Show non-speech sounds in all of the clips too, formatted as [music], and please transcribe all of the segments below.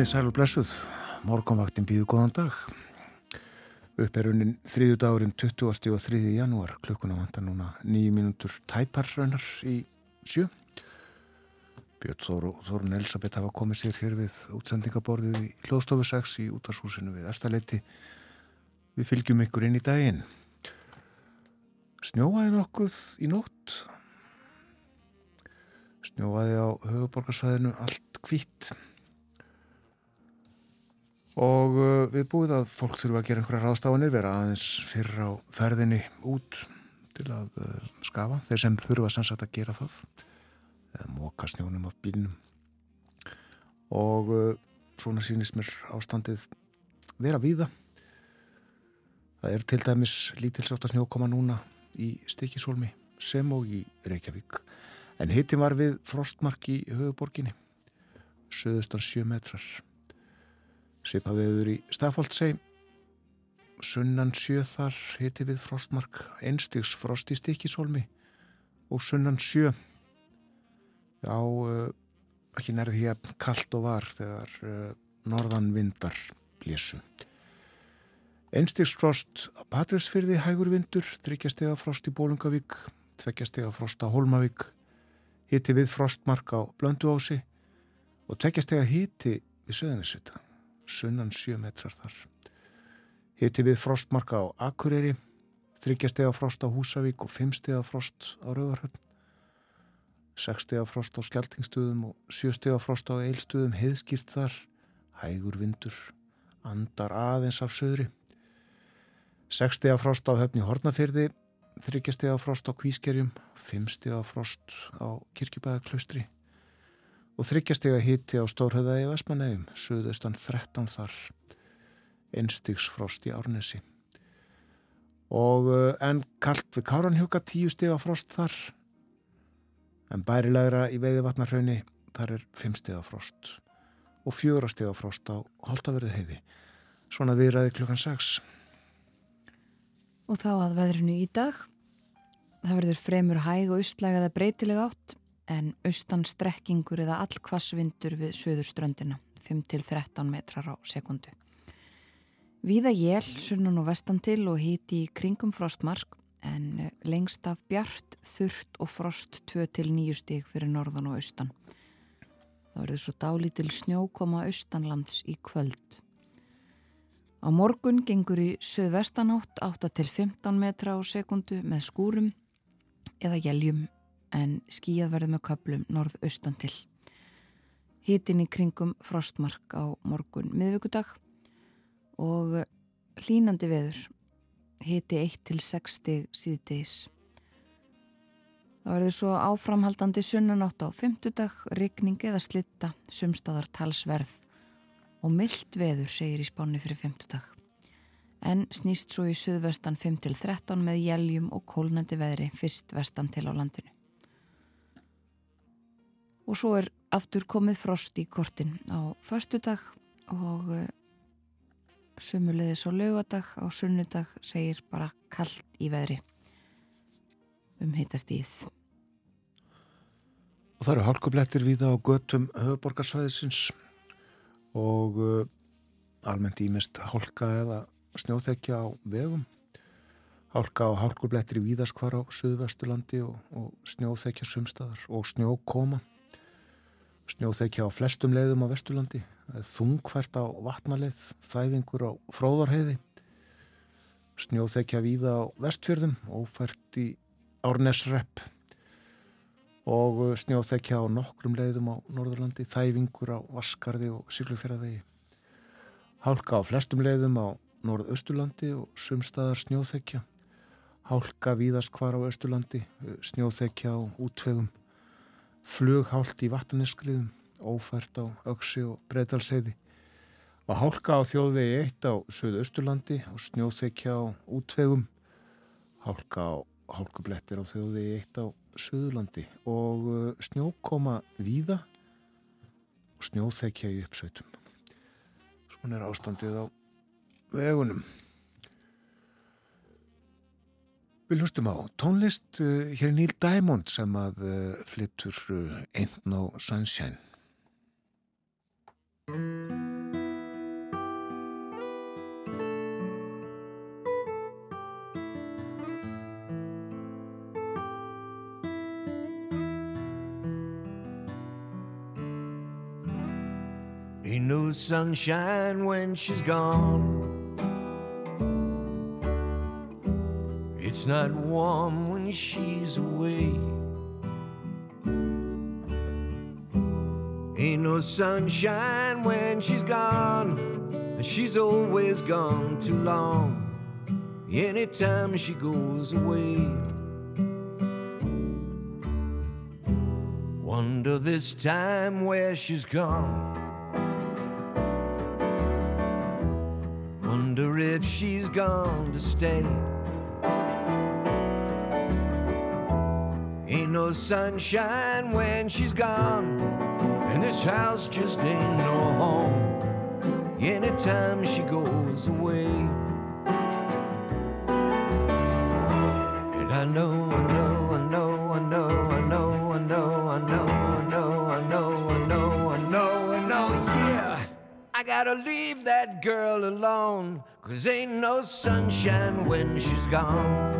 Komið sæl og blessuð, morgunvaktin býðu góðan dag. Upperunin þriðu dagurinn 20. og 3. janúar, klukkuna vantar núna nýju mínútur tæparraunar í sjö. Björn Þór og Þórun Elisabeth hafa komið sér hér við útsendingaborðið í hljóðstofu 6 í útarshúsinu við Erstaleiti. Við fylgjum ykkur inn í daginn. Snjóaði nokkuð í nótt. Snjóaði á höfuborgarsvæðinu allt kvitt og uh, við búið að fólk þurfa að gera einhverja ráðstafanir vera aðeins fyrir á ferðinni út til að uh, skafa. Þeir sem þurfa sannsagt að gera það. Eða móka snjónum af bílnum. Og uh, svona sínist mér ástandið vera víða. Það er til dæmis lítilsátt að snjókoma núna í Stikisólmi sem og í Reykjavík. En hitti var við frostmark í höfuborginni söðustan 7 metrar Sipa viður í Stafóldsei, sunnan sjö þar hiti við frostmark, einstigs frost í stikisólmi og sunnan sjö. Já, uh, ekki nærði hér kallt og var þegar uh, norðan vindar blésu. Einstigs frost á Patrísfyrði hægur vindur, þryggjastega frost í Bólungavík, tveggjastega frost á Holmavík, hiti við frostmark á Blönduási og tveggjastega hiti við Söðanisvita sunnan 7 metrar þar. Hitti við frostmarka á Akureyri, þryggjastega frost á Húsavík og 5 stega frost á Rauvarhöfn, 6 stega frost á Skeltingstuðum og 7 stega frost á Eilstuðum, heiðskýrt þar, hægur vindur, andar aðeins af söðri, 6 stega frost á höfni Hortnafyrði, þryggjastega frost á Kvískerjum, 5 stega frost á Kirkjubæðaklaustri, og þryggjastega hitti á Stórhauðaði Vestmannegjum, suðaustan 13 þar, einstigsfrost í Árnesi. Og eh, en kallt við Káranhjúka tíu stega frost þar, en bærilegra í veiðivatnarhaunni þar er fimm stega frost og fjóra stega frost á Holtaverði heiði. Svona viðræði klukkan 6. Og þá að veðrinu í dag, það verður fremur hæg og ustlægaða breytilega átt, en austan strekkingur eða allkvassvindur við söðurströndina, 5-13 metrar á sekundu. Víða jél, sunnan og vestan til og híti í kringum frostmark, en lengst af bjart, þurrt og frost 2-9 stík fyrir norðan og austan. Það verður svo dálítil snjókoma austanlands í kvöld. Á morgun gengur í söðvestanátt 8-15 metra á sekundu með skúrum eða jæljum en skíjað verður með köplum norðaustan til. Hitin í kringum frostmark á morgun miðvíkudag og hlínandi veður hiti 1-6 stig síðdeis. Það verður svo áframhaldandi sunnanátt á fymtudag, rigning eða slitta, sumstaðar talsverð og myllt veður segir í spáni fyrir fymtudag. En snýst svo í suðvestan 5-13 með jæljum og kólnandi veðri fyrst vestan til á landinu og svo er aftur komið frost í kortin á förstudag og uh, sumulegðis á laugadag á sunnudag segir bara kallt í veðri um hitastíð Og það eru hálkublettir víða á göttum höfuborgarsvæðisins og uh, almennt ímest hálka eða snjóþekja á vegum. Hálka og hálkublettir víðaskvar á Suðvestulandi og, og snjóþekja sumstaðar og snjókoma snjóþekja á flestum leiðum á Vesturlandi, þungfært á vatnaleið, þæfingur á fróðarheiði, snjóþekja víða á vestfjörðum, ófært í árnesrepp og snjóþekja á nokkrum leiðum á Norðurlandi, þæfingur á Vaskarði og Siglufjörðavegi. Hálka á flestum leiðum á Norðausturlandi og sumstaðar snjóþekja. Hálka víðast hvar á Östurlandi, snjóþekja á útvegum flughált í vatneskriðum, ófært á Öksi og Breitalseiði og hálka á þjóðvegi 1 á Suðausturlandi og snjóþekja á útvegum, hálka á hálkublettir á þjóðvegi 1 á Suðurlandi og uh, snjókoma víða og snjóþekja í uppsveitum. Svona er ástandið á vegunum. Við hlustum á tónlist, eh, hér er Neil Diamond sem að eh, flyttur eh, Ain't No Sunshine. Ain't no sunshine when she's gone It's not warm when she's away. Ain't no sunshine when she's gone, and she's always gone too long. Anytime she goes away, wonder this time where she's gone. Wonder if she's gone to stay. No sunshine when she's gone, and this house just ain't no home. Anytime she goes away, and I know, I know, I know, I know, I know, I know, I know, I know, I know, I know, I know, I know, yeah. I gotta leave that girl alone, cause ain't no sunshine when she's gone.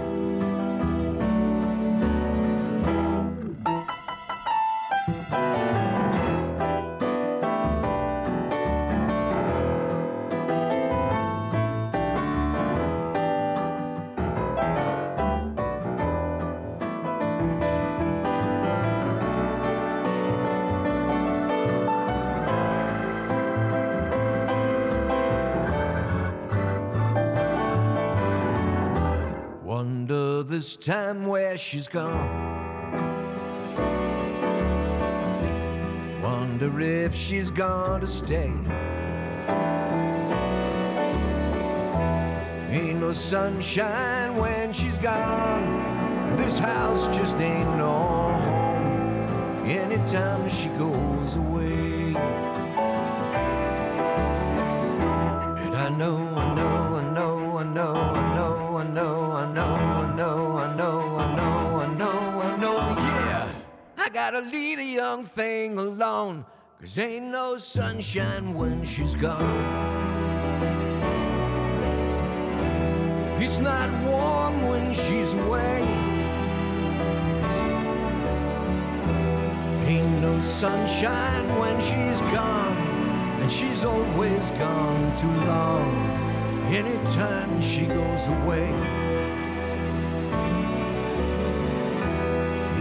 Time where she's gone. Wonder if she's gonna stay. Ain't no sunshine when she's gone. This house just ain't no home. Anytime she goes away. Cause ain't no sunshine when she's gone. It's not warm when she's away. Ain't no sunshine when she's gone, and she's always gone too long. Anytime she goes away,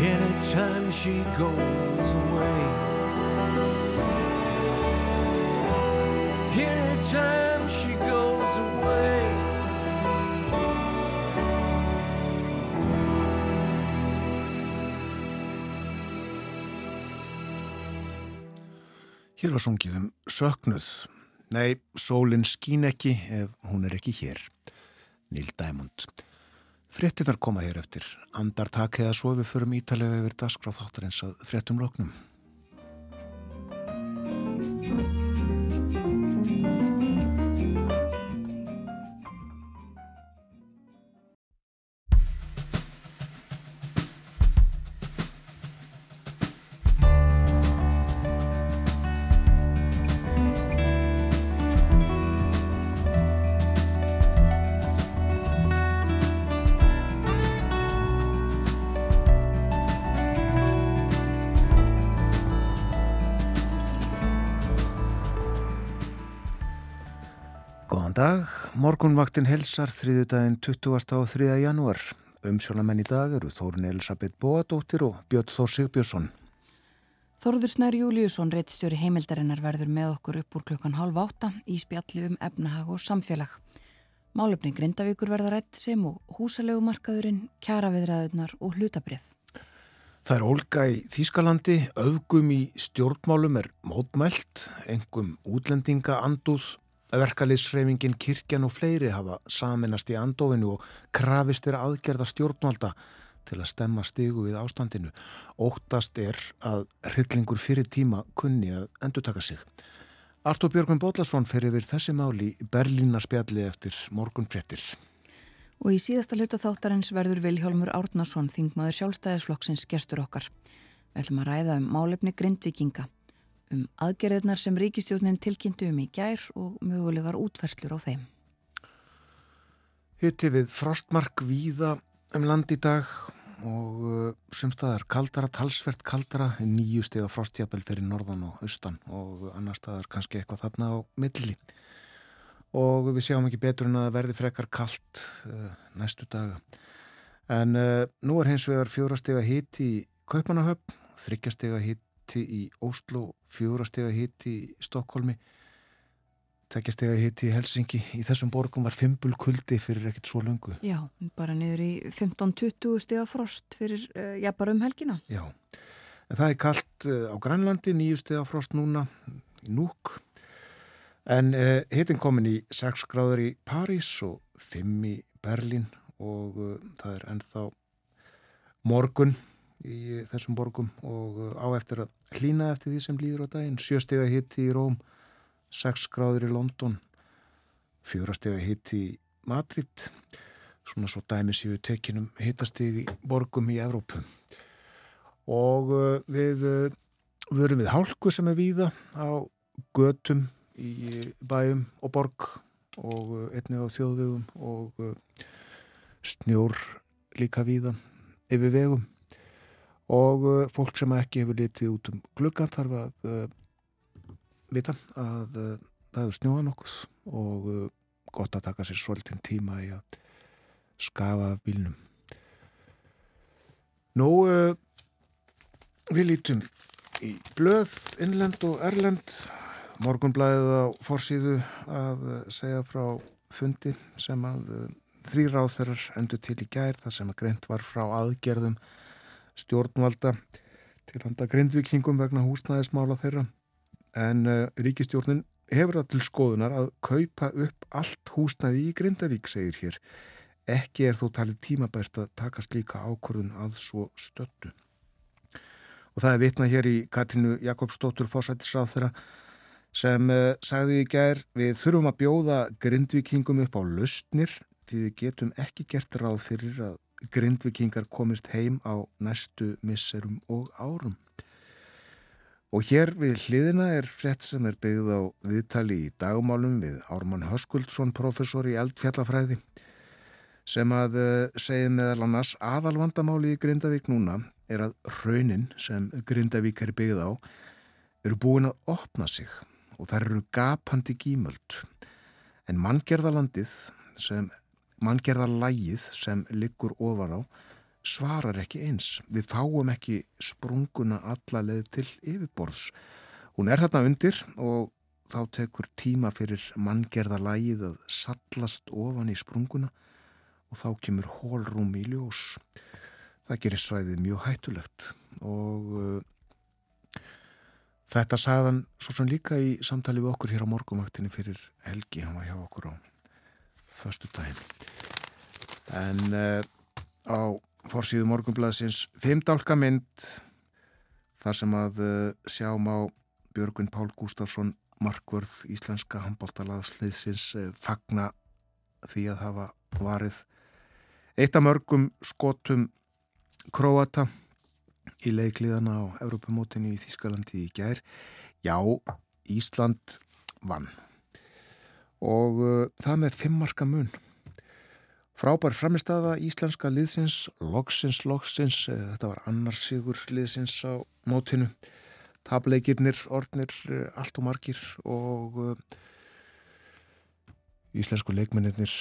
anytime she goes away, anytime she goes away. Hér var sungið um söknuð. Nei, sólinn skín ekki ef hún er ekki hér. Neil Diamond. Frettinnar koma hér eftir. Andartak eða svo við förum ítalega yfir dasgráð þáttar eins að frettum loknum. Góðan dag, morgunvaktin helsar þriðudaginn 20. og 3. janúar. Umsjónamenn í dag eru Þórun Elisabeth Bóadóttir og Björn Þór Sigbjörnsson. Þorður Snær Júliusson, reittstjóri heimildarinnar verður með okkur upp úr klukkan halv átta í spjalli um efnahag og samfélag. Málefni Grindavíkur verða rætt sem og húsalegumarkaðurinn, kjaraviðræðunar og hlutabrif. Það er Olga í Þýskalandi, öfgum í stjórnmálum er mótmælt, engum útlendinga andúð, verkaliðsreifingin kirkjan og fleiri hafa saminast í andofinu og krafist er aðgerða stjórnvalda til að stemma stigu við ástandinu. Óttast er að hryllingur fyrir tíma kunni að endurtaka sig. Artur Björgum Bólasson fer yfir þessi máli Berlínarspjalli eftir morgun frettir. Og í síðasta hluta þáttarins verður Viljálmur Árnason, þingmaður sjálfstæðisflokksins gestur okkar. Við ætlum að ræða um málefni grindvikinga, um aðgerðirnar sem ríkistjórnin tilkynntu um í gær og mögulegar útferslur á þeim. Hitti við frostmark víða um land í dag og uh, sumstaðar kaldara, talsvert kaldara, nýju stiga frostjapel fyrir norðan og austan og annar staðar kannski eitthvað þarna á milli. Og við sjáum ekki betur en að verði frekar kalt uh, næstu daga. En uh, nú er hins vegar fjórastega hitt í Kaupanahöfn, þryggjastega hitti í Óslo, fjórastega hitti í Stokkólmi, tveggjastega hitti í Helsingi. Í þessum borgum var fimpul kuldi fyrir ekkert svo lungu. Já, bara niður í 15-20 stega frost fyrir, uh, já, bara um helgina. Já, en það er kallt uh, á Grænlandi, nýju stega frost núna Núk. En uh, hittin komin í 6 gráður í París og 5 í Berlín og það er ennþá morgun í þessum borgum og á eftir að hlýna eftir því sem líður á daginn. Sjöstega hitti í Róm, 6 gráður í London, fjórastega hitti í Madrid, svona svo dæmi séu tekinum hittastegi borgum í Evrópu. Og uh, við vörum við hálku sem er víða á götum í bæum og borg og einnig á þjóðvegum og snjór líka víða yfir vegum og uh, fólk sem ekki hefur litið út um gluggan þarf að uh, vita að uh, það hefur snjóða nokkuð og uh, gott að taka sér svolítinn tíma í að skafa af bílnum. Nú, við lítum í blöð, innlend og erlend, morgunblæðið á forsýðu að segja frá fundi sem að þrýra á þeirrar endur til í gær þar sem að greint var frá aðgerðum stjórnvalda til handa grindvikingum vegna húsnæðismála þeirra en uh, ríkistjórnin hefur það til skoðunar að kaupa upp allt húsnæði í Grindavík, segir hér. Ekki er þó talið tímabært að taka slíka ákvörðun að svo stöldu. Og það er vitnað hér í Katrínu Jakobsdóttur fósættisráð þeirra sem uh, sagði í gær við þurfum að bjóða grindvikingum upp á lausnir því við getum ekki gert ráð fyrir að grindvikingar komist heim á næstu misserum og árum. Og hér við hliðina er frett sem er byggð á viðtali í dagmálum við Ármann Höskuldsson, professor í eldfjallafræði, sem að segið meðal annars aðalvandamáli í Grindavík núna er að raunin sem Grindavík er byggð á eru búin að opna sig og þar eru gapandi gímöld. En manngerðalandið sem manngerðarlægið sem liggur ofan á svarar ekki eins. Við fáum ekki sprunguna alla leið til yfirborðs. Hún er þarna undir og þá tekur tíma fyrir manngerðarlægið að sallast ofan í sprunguna og þá kemur hólrúm í ljós. Það gerir svæðið mjög hættulegt og uh, þetta sagðan svo sem líka í samtali við okkur hér á morgumaktinni fyrir Helgi, hann var hjá okkur á förstu daginn. En uh, á fórsíðu morgunblæðsins fimmdálka mynd þar sem að uh, sjáum á Björgun Pál Gustafsson markvörð íslenska handbóltalaðsliðsins uh, fagna því að hafa varið eitt af mörgum skotum Kroata í leikliðana á Europamótinu í Þískalandi í gær. Já, Ísland vann og uh, það með fimmarka mun. Frábær framistafa íslenska liðsins, loksins, loksins, uh, þetta var annars sigur liðsins á mótinu. Tableikirnir, ornir, uh, allt og margir og uh, íslensku leikmennir,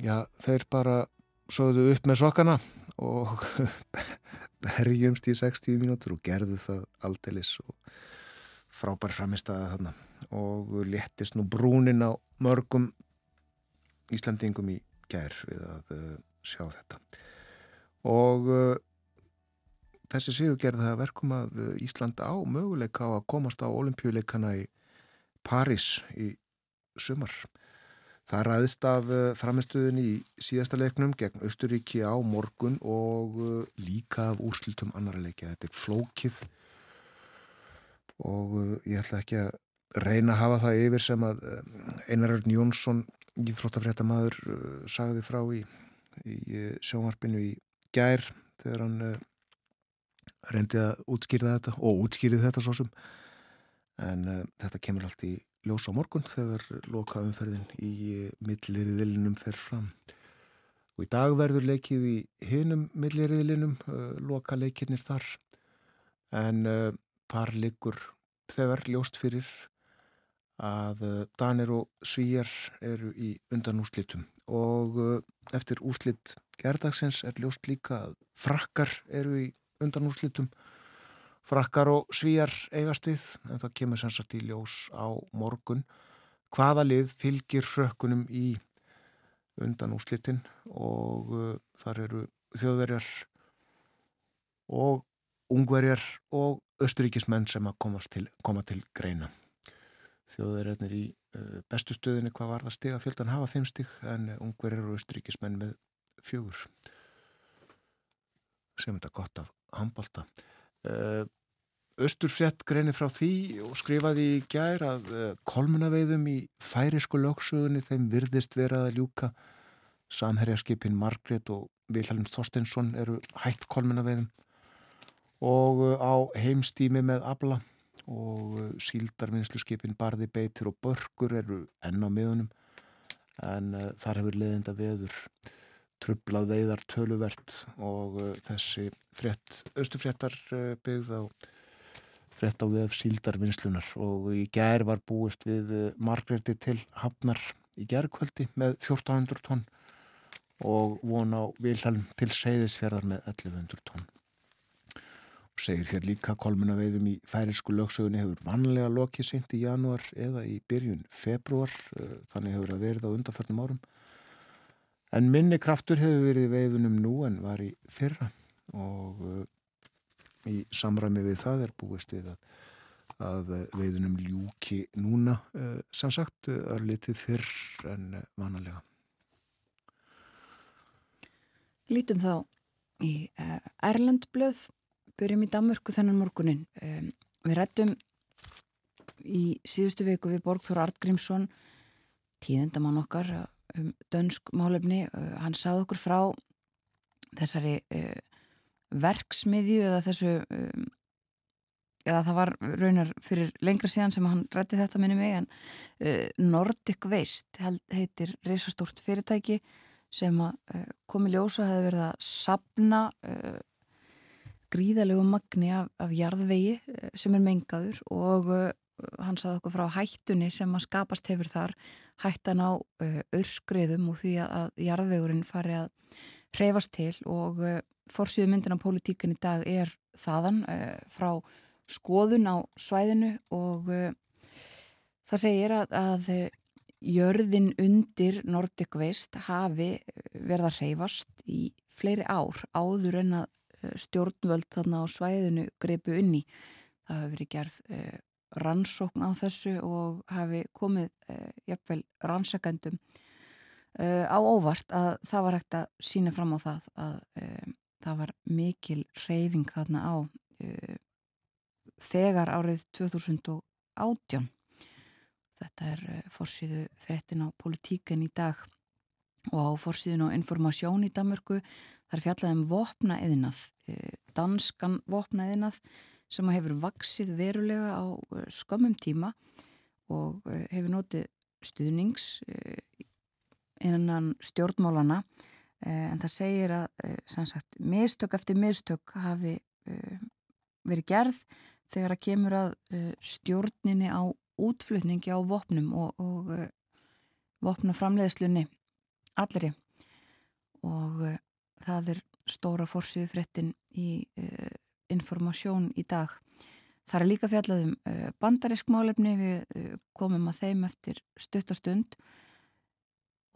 já, þeir bara sögðu upp með sokkana og [laughs] berjumst í 60 mínútur og gerðu það aldeilis og frábær framistafa þarna og léttist nú brúnin á mörgum Íslandingum í gær við að uh, sjá þetta. Og uh, þessi sigur gerði það verkum að uh, Ísland á möguleika á að komast á olimpíuleikana í París í sumar. Það ræðist af framistuðin í síðasta leiknum gegn Östuríki á morgun og líka af úrslítum annara leiki þetta er flókið og ég ætla ekki að reyna að hafa það yfir sem að eh, Einarörn Jónsson íþróttafréttamaður uh, sagði frá í, í sjónvarpinu í gær þegar hann reyndi að útskýrða þetta og útskýrið þetta svo sem. En uh, þetta kemur allt í ljós á morgun þegar lokaumferðin í milliriðilinum fer fram. Og í dag verður leikið í hinum milliriðilinum uh, loka leikinnir þar. En uh, par liggur þegar ljóst fyrir að Danir og Svíjar eru í undanúslitum og eftir úslit gerdagsins er ljóst líka að frakkar eru í undanúslitum frakkar og svíjar eigast við en það kemur sem sagt í ljós á morgun. Hvaða lið fylgir frökkunum í undanúslitin og uh, þar eru þjóðverjar og ungverjar og östuríkismenn sem að til, koma til greina þjóðverjarnir í uh, bestu stöðinni hvað var það stiga fjöldan hafa fimm stig en ungverjar og östuríkismenn með fjögur. Sem þetta gott af handbalta Östurfjett eh, greinir frá því og skrifaði í gær að eh, kolmunaveiðum í færisku lögsugunni þeim virðist verað að ljúka. Samherjarskipin Margret og Vilhelm Þorstensson eru hætt kolmunaveiðum og eh, á heimstími með Abla og síldarvinnsluskipin Barði Beitir og Börgur eru enn á miðunum. En uh, þar hefur leðinda veður trublað veiðar töluvert og uh, þessi frett, austufréttar uh, byggð á frett á við síldarvinnslunar og í gær var búist við margreti til hafnar í gærkvöldi með 1400 tonn og von á Vilhelm til seyðisferðar með 1100 tonn. og segir hér líka kolmunaveiðum í færinsku lögsögunni hefur vanlega lokið sent í janúar eða í byrjun februar uh, þannig hefur það verið á undanförnum árum En minni kraftur hefur verið veiðunum nú en var í fyrra og uh, í samræmi við það er búist við að, að veiðunum ljúki núna uh, samsagt er litið fyrr en vanalega. Lítum þá í Erlendblöð, byrjum í Danmörku þennan morgunin. Um, við rættum í síðustu viku við Borgþór Artgrímsson, tíðendamann okkar, um dönsk málefni uh, hann sáð okkur frá þessari uh, verksmiðju eða þessu um, eða það var raunar fyrir lengra síðan sem hann rætti þetta minni mig en uh, Nordic Waste heitir reysastórt fyrirtæki sem að komi ljósa hefði verið að sapna gríðalegu magni af, af jarðvegi uh, sem er mengaður og hann saði okkur frá hættunni sem að skapast hefur þar hættan á öskriðum og því að jarðvegurinn fari að hreyfast til og forsýðu myndin á politíkin í dag er þaðan frá skoðun á svæðinu og það segir að, að jörðin undir Nordic Waste hafi verið að hreyfast í fleiri ár áður en að stjórnvöld þarna á svæðinu greipu unni. Það hafi verið gerð rannsókn á þessu og hafi komið uh, jafnvel rannsakendum á óvart að það var hægt að sína fram á það að það var mikil reyfing þarna á þegar árið 2018 þetta er fórsýðu frettin á politíken í dag. Og á fórsýðun og informasjón í Danmörku þar fjallaði um vopna eðinað danskan vopna eðinað sem hefur vaksið verulega á eh, skömmum tíma og eh, hefur notið stuðnings eh, innan stjórnmálana en það segir að mistök eftir mistök hafi verið gerð þegar að kemur að stjórninni á útflutningi á vopnum og, og vopnaframleðslunni allri. Og það er stóra fórsíðu fréttin í informasjón í dag. Það er líka fjallað um uh, bandarisk málefni, við uh, komum að þeim eftir stuttastund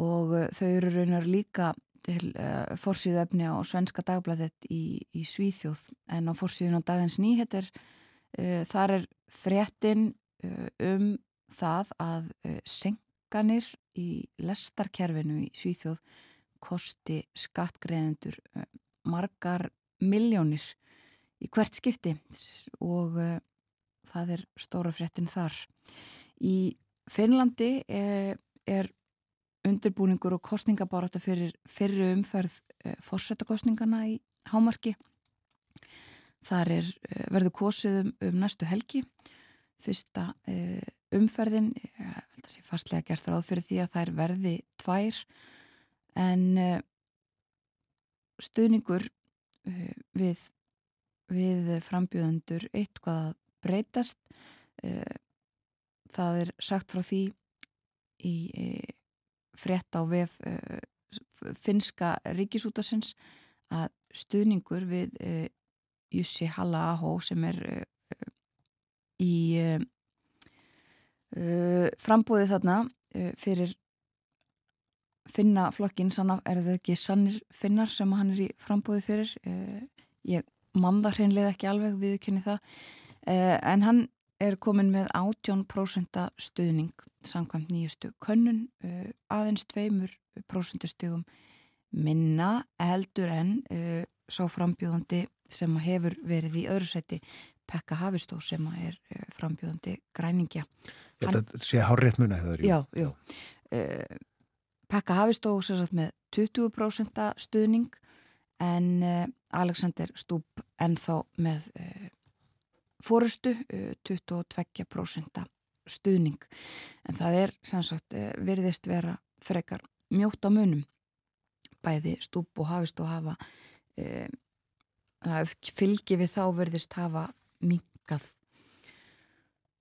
og uh, þau eru raunar líka til fórsíðu efni á Svenska dagblæðet í, í Svíþjóð en á fórsíðun á dagins nýheter þar er fréttin um það að senkanir í lestarkerfinu í Svíþjóð kosti skattgreðendur margar miljónir í hvert skipti og uh, það er stóra fréttin þar. Í Finnlandi er, eh, er undirbúningur og kostningabárata fyrir fyrru umferð uh, eh, fórsetakostningana í hámarki. Þar er, uh, verður kosið um, um næstu helgi. Fyrsta umferðin, ég held að sé fastlega gert ráð fyrir því að þær verði tvær en uh, stuðningur uh, við, við frambjöðundur eitthvað breytast. Uh, það er sagt frá því í frétt á vef finska ríkisútasins að stuðningur við Jussi Halla Aho sem er í frambóðið þarna fyrir finna flokkin sann er það ekki sannir finnar sem hann er í frambóðið fyrir? Uh, ég manða hreinlega ekki alveg viðkynni það. En hann er komin með 18% stuðning samkvæmt nýjustu könnun aðeins 2% stugum minna heldur en sá frambjóðandi sem hefur verið í öðru seti Pekka Hafistó sem er frambjóðandi græningja. Ég held að þetta sé hárrétt muna þegar Já, já. Uh, Pekka Hafistó sagt, með 20% stuðning en uh, Alexander Stúb ennþá með uh, fórustu 22% stuðning. En það er sem sagt virðist vera frekar mjótt á munum. Bæði Stúb og Hafistó hafa fylgi við þá virðist hafa minkað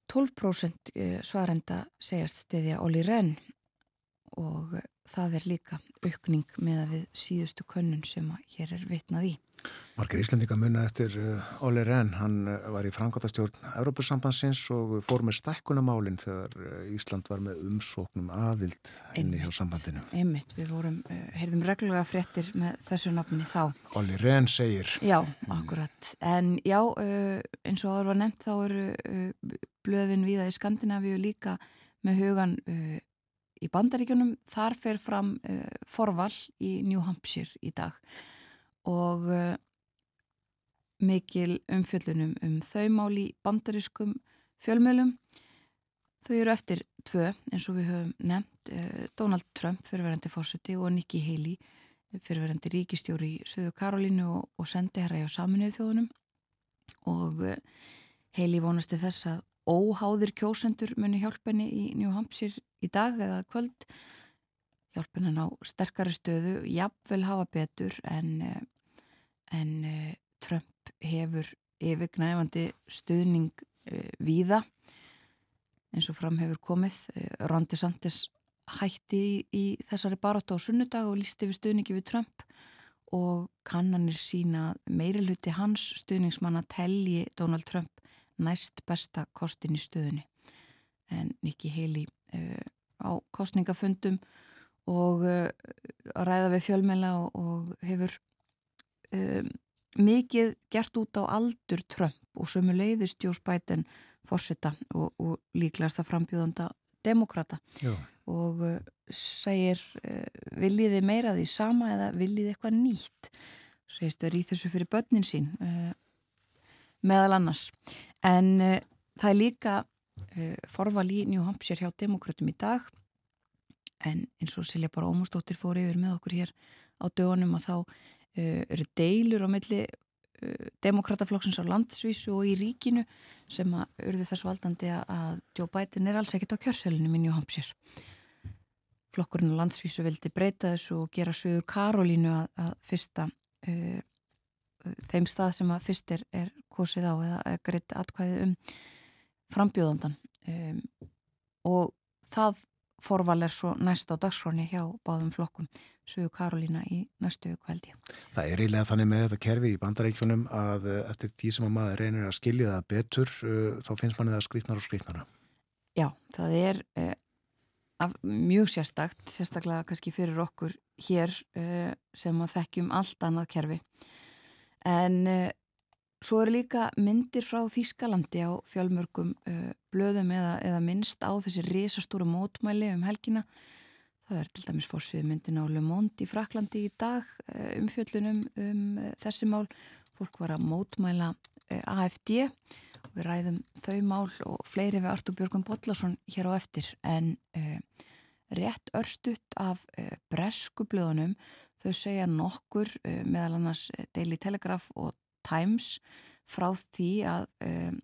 12% eh, svarenda segjast stiðja Óli Renn og það er líka aukning með að við síðustu könnun sem hér er vitnað í. Markir Íslandika munna eftir Óli uh, Renn, hann uh, var í frangotastjórn Európusambansins og fór með stækkunamálinn þegar uh, Ísland var með umsóknum aðild inni hjá sambandinu. Einmitt, við vorum, heyrðum reglulega fréttir með þessu nafni þá. Óli Renn segir. Já, akkurat. En já, eins og áður var nefnt þá eru blöðin viða í Skandinavíu líka með hugan í bandaríkjunum. Þar fer fram forval í New Hampshire í dag og uh, mikil umfjöllunum um þau mál í bandarískum fjölmjölum. Þau eru eftir tvö eins og við höfum nefnt uh, Donald Trump, fyrirverandi fórseti og Nikki Haley, fyrirverandi ríkistjóri í Suðu Karolínu og, og sendi herra á saminuðu þjóðunum og uh, Haley vonasti þess að óháðir kjósendur muni hjálpenni í New Hampshire í dag eða kvöld. Hjálpenni á sterkari stöðu, jafnvel hafa betur en en uh, Trump hefur yfirgnæfandi stuðning uh, víða. Eins og fram hefur komið uh, Ron DeSantis hætti í, í þessari barátt á sunnudag og lísti við stuðningi við Trump og kannanir sína meiriluti hans stuðningsmanna telji Donald Trump næst besta kostin í stöðunni. En Nikki Haley á kostningafundum og að ræða við fjölmela og, og hefur um, mikið gert út á aldur Trump og sömu leiðist Jós Biden fórsetta og, og líklegast að frambjóðanda demokrata Já. og uh, segir uh, viljiði meira því sama eða viljiði eitthvað nýtt? Segist að rýð þessu fyrir börnin sín uh, meðal annars en uh, það er líka uh, forval í New Hampshire hjá demokratum í dag en eins og Silja bara ómustóttir fór yfir með okkur hér á dögunum að þá uh, eru deilur á milli demokrataflokksins á landsvísu og í ríkinu sem að urði þessu valdandi að Joe Biden er alls ekkit á kjörselinu minn New Hampshire. Flokkurinn á landsvísu vildi breyta þessu og gera sögur Karolínu að, að fyrsta þeim stað sem að fyrst er, er kosið á eða greitt atkvæði um frambjóðandan um, og það forval er svo næst á dagskráni hjá báðum flokkum sögu Karolína í næstu ég. Það er eiginlega þannig með þetta kerfi í bandarækjunum að eh, eftir því sem að maður reynir að skilja það betur uh, þá finnst manni það skrifnar og skrifnara. Já, það er uh, mjög sérstakt, sérstaklega kannski fyrir okkur hér uh, sem að þekkjum allt annað kerfi en svo eru líka myndir frá Þýskalandi á fjölmörgum blöðum eða, eða minnst á þessi risastóru mótmæli um helgina. Það er til dæmis fórsið myndin á Le Monde í Fraklandi í dag eh, umfjöllunum um eh, þessi mál. Fólk var að mótmæla eh, AFD og við ræðum þau mál og fleiri við Artur Björgum Bodlason hér á eftir. En uh, rétt örstutt af uh, breskublöðunum þau segja nokkur uh, meðal annars Daily Telegraph og Times frá því að um,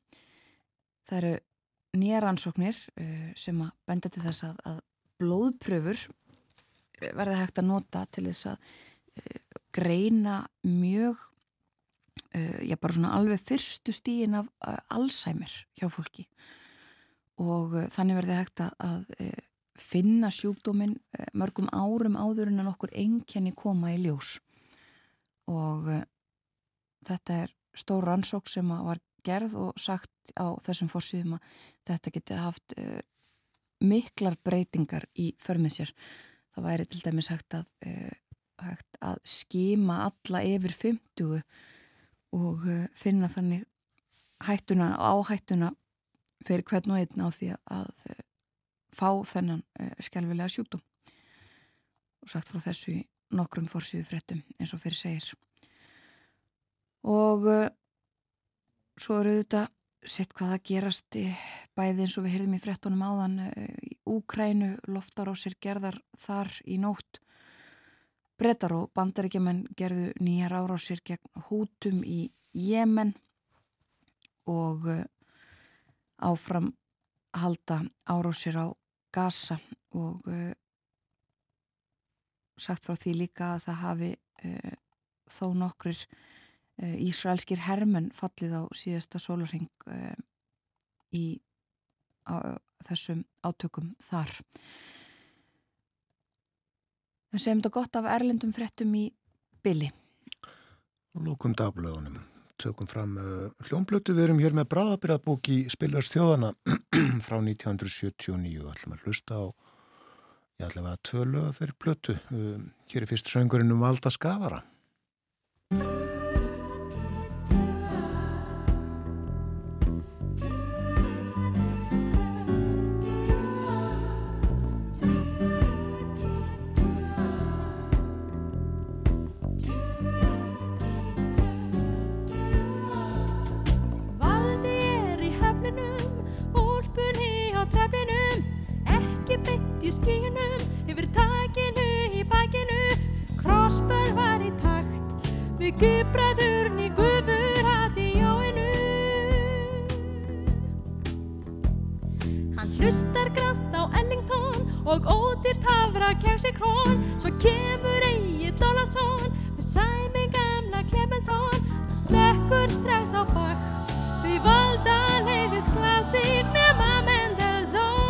það eru nýja rannsóknir uh, sem að benda til þess að, að blóðpröfur uh, verða hægt að nota til þess að uh, greina mjög uh, já bara svona alveg fyrstu stíin af uh, Alzheimer hjá fólki. Og uh, þannig verði hægt að, finna sjúkdóminn mörgum árum áður en að nokkur enkenni koma í ljós. Og þetta er stór rannsók sem var gerð og sagt á þessum fórsýðum að þetta geti haft uh, miklar breytingar í förmið sér. Það væri til dæmis hægt að, uh, að skima alla yfir 50 og uh, finna þannig hættuna, áhættuna fyrir hvern og einn á því að fá þennan skjálfilega sjúkdóm og sagt frá þessu í nokkrum fórsýðu fréttum eins og fyrir segir og svo eru þetta sett hvað að gerast bæði eins og við heyrðum í frettunum áðan eh, í Úkrænu, loftar á sér gerðar þar í nótt. Brettar og bandaríkjaman gerðu nýjar ára á sér gegn hútum í Jemen og eh, áfram halda ára á sér á Gaza. Og uh, sagt frá því líka að það hafi uh, þó nokkur Eh, Ísraelskir hermenn fallið á síðasta sólarheng eh, í á, þessum átökum þar. Við segjum þetta gott af erlendum frettum í Billi. Lókum dagblöðunum. Tökum fram uh, hljómblötu. Við erum hér með bráðabyrðabók í Spillars þjóðana [clears throat] frá 1979 og ætlum að hlusta á ég ætlum að tvölu að þeirri blötu. Hér er fyrst söngurinn um Valda Skavara. Ódýrt hafra kegsi krón svo kemur Egil Lólasson með sæmi gamla Klemensson hann slekkur strax á bakk því valda leiðis klassík nema Mendelssohn.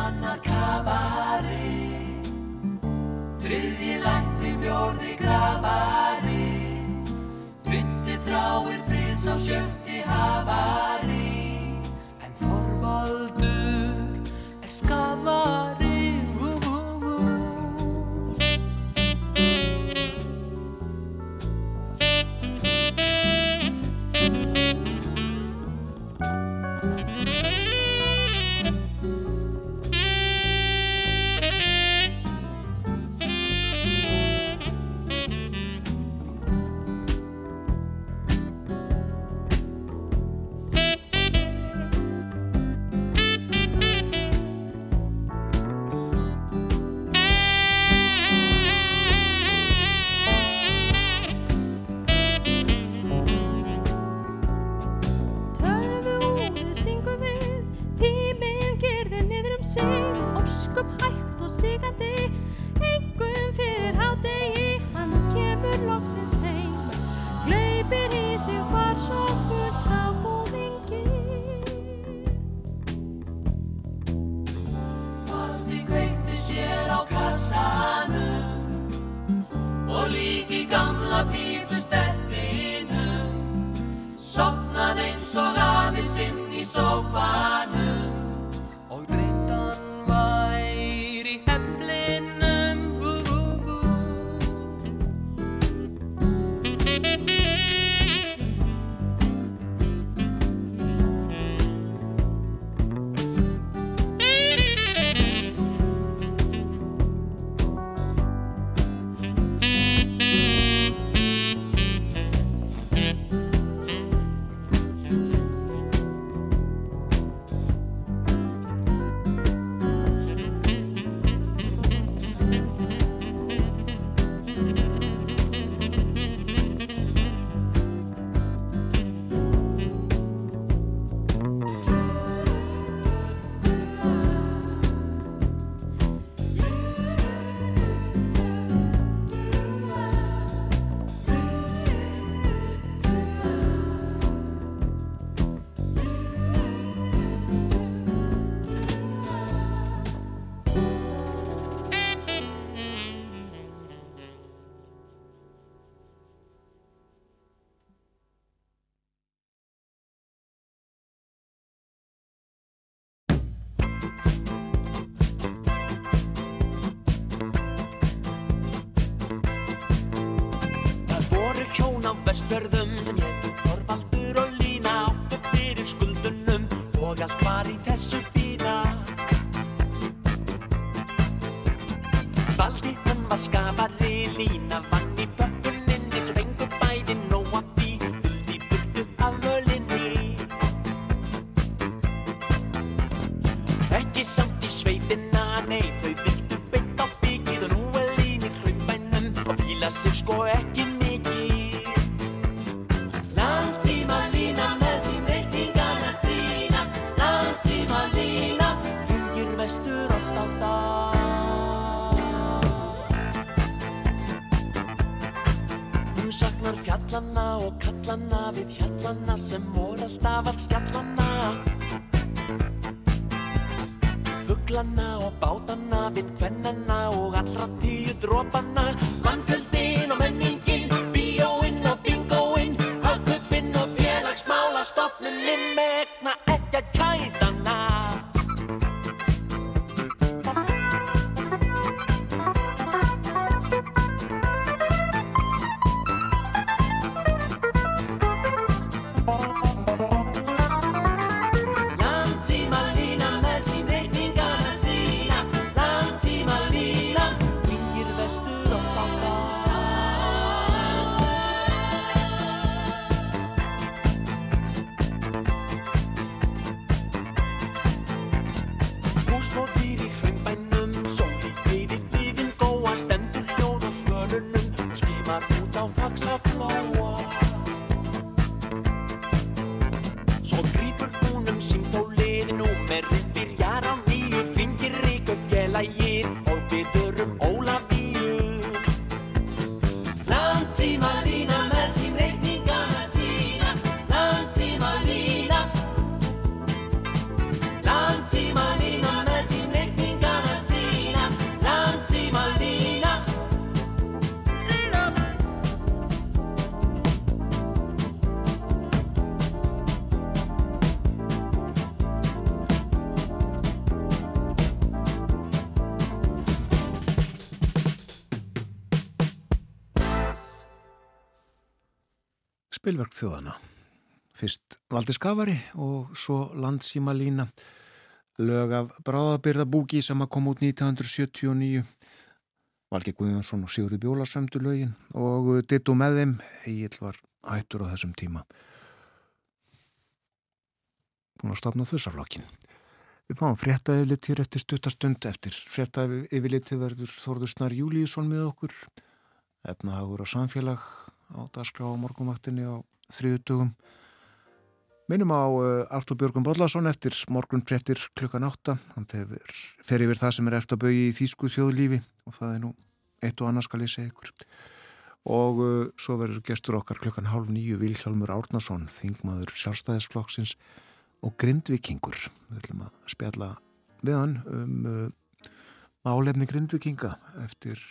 Annar kafari Þriðji lækni fjórði grafari. Fyndi þráir friðs á sjötti hafari Spilverk þjóðana. Fyrst Valdi Skafari og svo Landsíma Lína. Lög af Bráðabyrðabúki sem að kom út 1979. Valgi Guðjónsson og Sigurði Bjóla sömdu lögin og dittu með þeim. Egil var hættur á þessum tíma. Búin að stopna þussaflokkin. Við fáum fréttaði lit hér eftir stuttastund. Eftir fréttaði yfirliti verður Þórður Snar Júlíusson með okkur. Efnahagur og samfélag á dagskrá á morgunvaktinni á þriðutugum. Minnum á uh, Artur Björgum Bollarsson eftir morgun fréttir klukkan átta. Hann fer, yfir það sem er eftir að bauði í Þýsku þjóðlífi og það er nú eitt og annars skal ég segja ykkur. Og uh, svo verður gestur okkar klukkan hálf nýju Vilhjálmur Árnason, þingmaður sjálfstæðisflokksins og grindvikingur. Við ætlum að spjalla við hann um uh, álefni grindvikinga eftir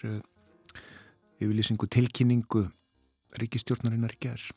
yfirlýsingu tilkynningu ríkistjórnarinnar gerð.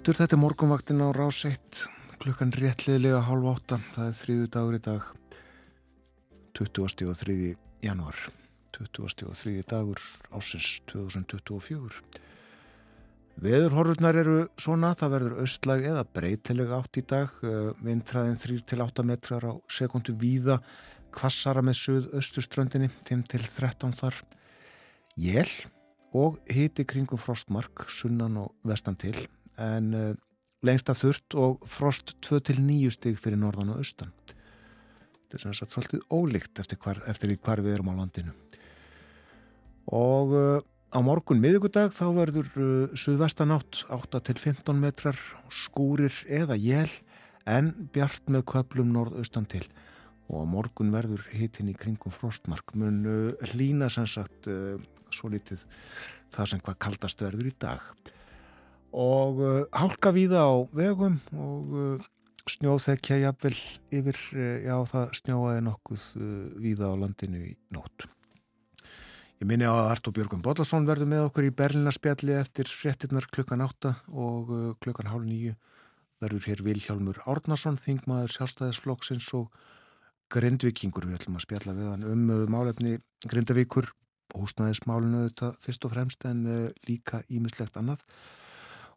Aftur, þetta er morgunvaktin á rás 1, klukkan réttliðlega hálf átta, það er þriðu dagur í dag, 20. og 3. januar, 20. og 3. dagur ásins 2024. Veðurhorfurnar eru svona, það verður austlag eða breytilega átt í dag, vindræðin 3-8 metrar á sekundu víða, kvassara með söð-östurströndinni, 5-13 þar, jél og hiti kringum frostmark, sunnan og vestan til, en uh, lengst að þurrt og frost 2-9 stig fyrir norðan og austan. Þetta er sagt svolítið ólíkt eftir, hvar, eftir hvar við erum á landinu. Og uh, á morgun miðugudag þá verður uh, suðvestanátt 8 til 15 metrar skúrir eða jél en bjart með köplum norðaustan til og morgun verður hitin í kringum frostmark mun uh, hlína sem sagt uh, svo litið það sem hvað kaldast verður í dag og uh, hálka víða á vegum og uh, snjóþekja jafnvel yfir, uh, já það snjóaði nokkuð uh, víða á landinu í nótt. Ég minni á að Artur Björgum Bodlason verður með okkur í Berlinarspjalli eftir fréttinnar klukkan 8 og uh, klukkan hálf nýju verður hér Vilhjálmur Árnason, þingmaður sjálfstæðisflokksins og Grindvikingur. Við ætlum að spjalla við hann um uh, málefni Grindavíkur, húsnæðismálinu þetta fyrst og fremst en líka ímislegt annað.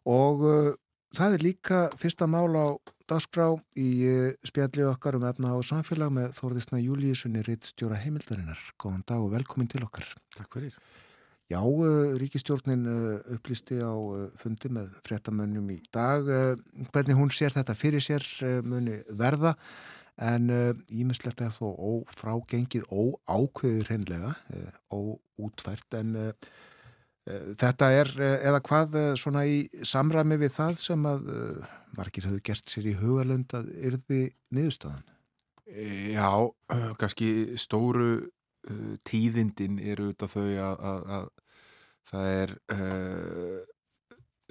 Og uh, það er líka fyrsta mál á dagskrá í uh, spjalli okkar um efna og samfélag með Þórðisna Júlíusunni reitt stjóra heimildarinnar. Góðan dag og velkomin til okkar. Takk fyrir. Já, uh, ríkistjórnin uh, upplýsti á fundi með fréttamönnum í dag hvernig hún sér þetta fyrir sér muni verða en ímislegt er þó ófrágengið óákveðið hreinlega óútfært en þetta er uh, eða hvað uh, svona í samræmi við það sem að uh, margir hefur gert sér í hugalund að yrði niðurstaðan? Já, kannski stóru tíðindin eru auðvitað þau að, að, að það er uh,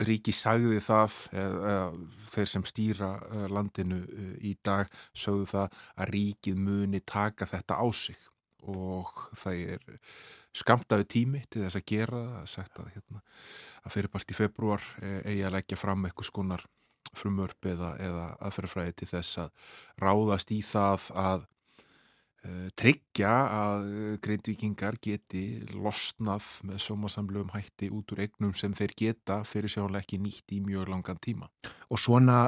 ríki sagði það eða, eða þeir sem stýra landinu í dag sögðu það að ríkið muni taka þetta á sig. Og það er skamtaði tími til þess að gera það, sagt að, hérna, að fyrirpart í februar eh, eigi að leggja fram eitthvað skonar frumörp eða, eða aðferðfræði til þess að ráðast í það að uh, tryggja að greindvíkingar geti losnað með sómasamlegum hætti út úr egnum sem þeir geta fyrir ekki nýtt í mjög langan tíma. og svona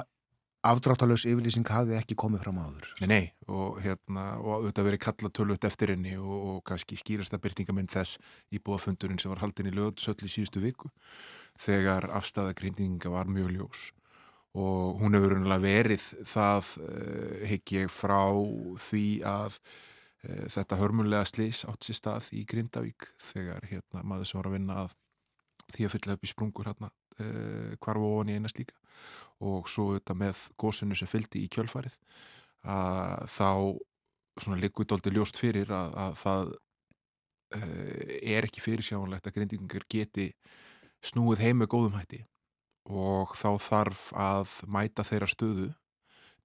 afdráttalös yfirlýsing hafði ekki komið fram áður. Nei, nei, og hérna, og auðvitað verið kalla tölut eftir henni og, og kannski skýrasta byrtingamenn þess íbúafundurinn sem var haldin í lögutsöll í síðustu viku þegar afstæða greindinga var mjög ljós. Og hún hefur unlega verið það, uh, hygg ég, frá því að uh, þetta hörmulega slís átt sér stað í Grindavík þegar hérna maður sem var að vinna að því að fylla upp í sprungur hérna hvarf og í einast líka og svo þetta með gósinu sem fylgdi í kjölfarið að þá svona liggur dóldi ljóst fyrir að, að það uh, er ekki fyrirsjánlegt að grindingar geti snúið heim með góðum hætti. Og þá þarf að mæta þeirra stöðu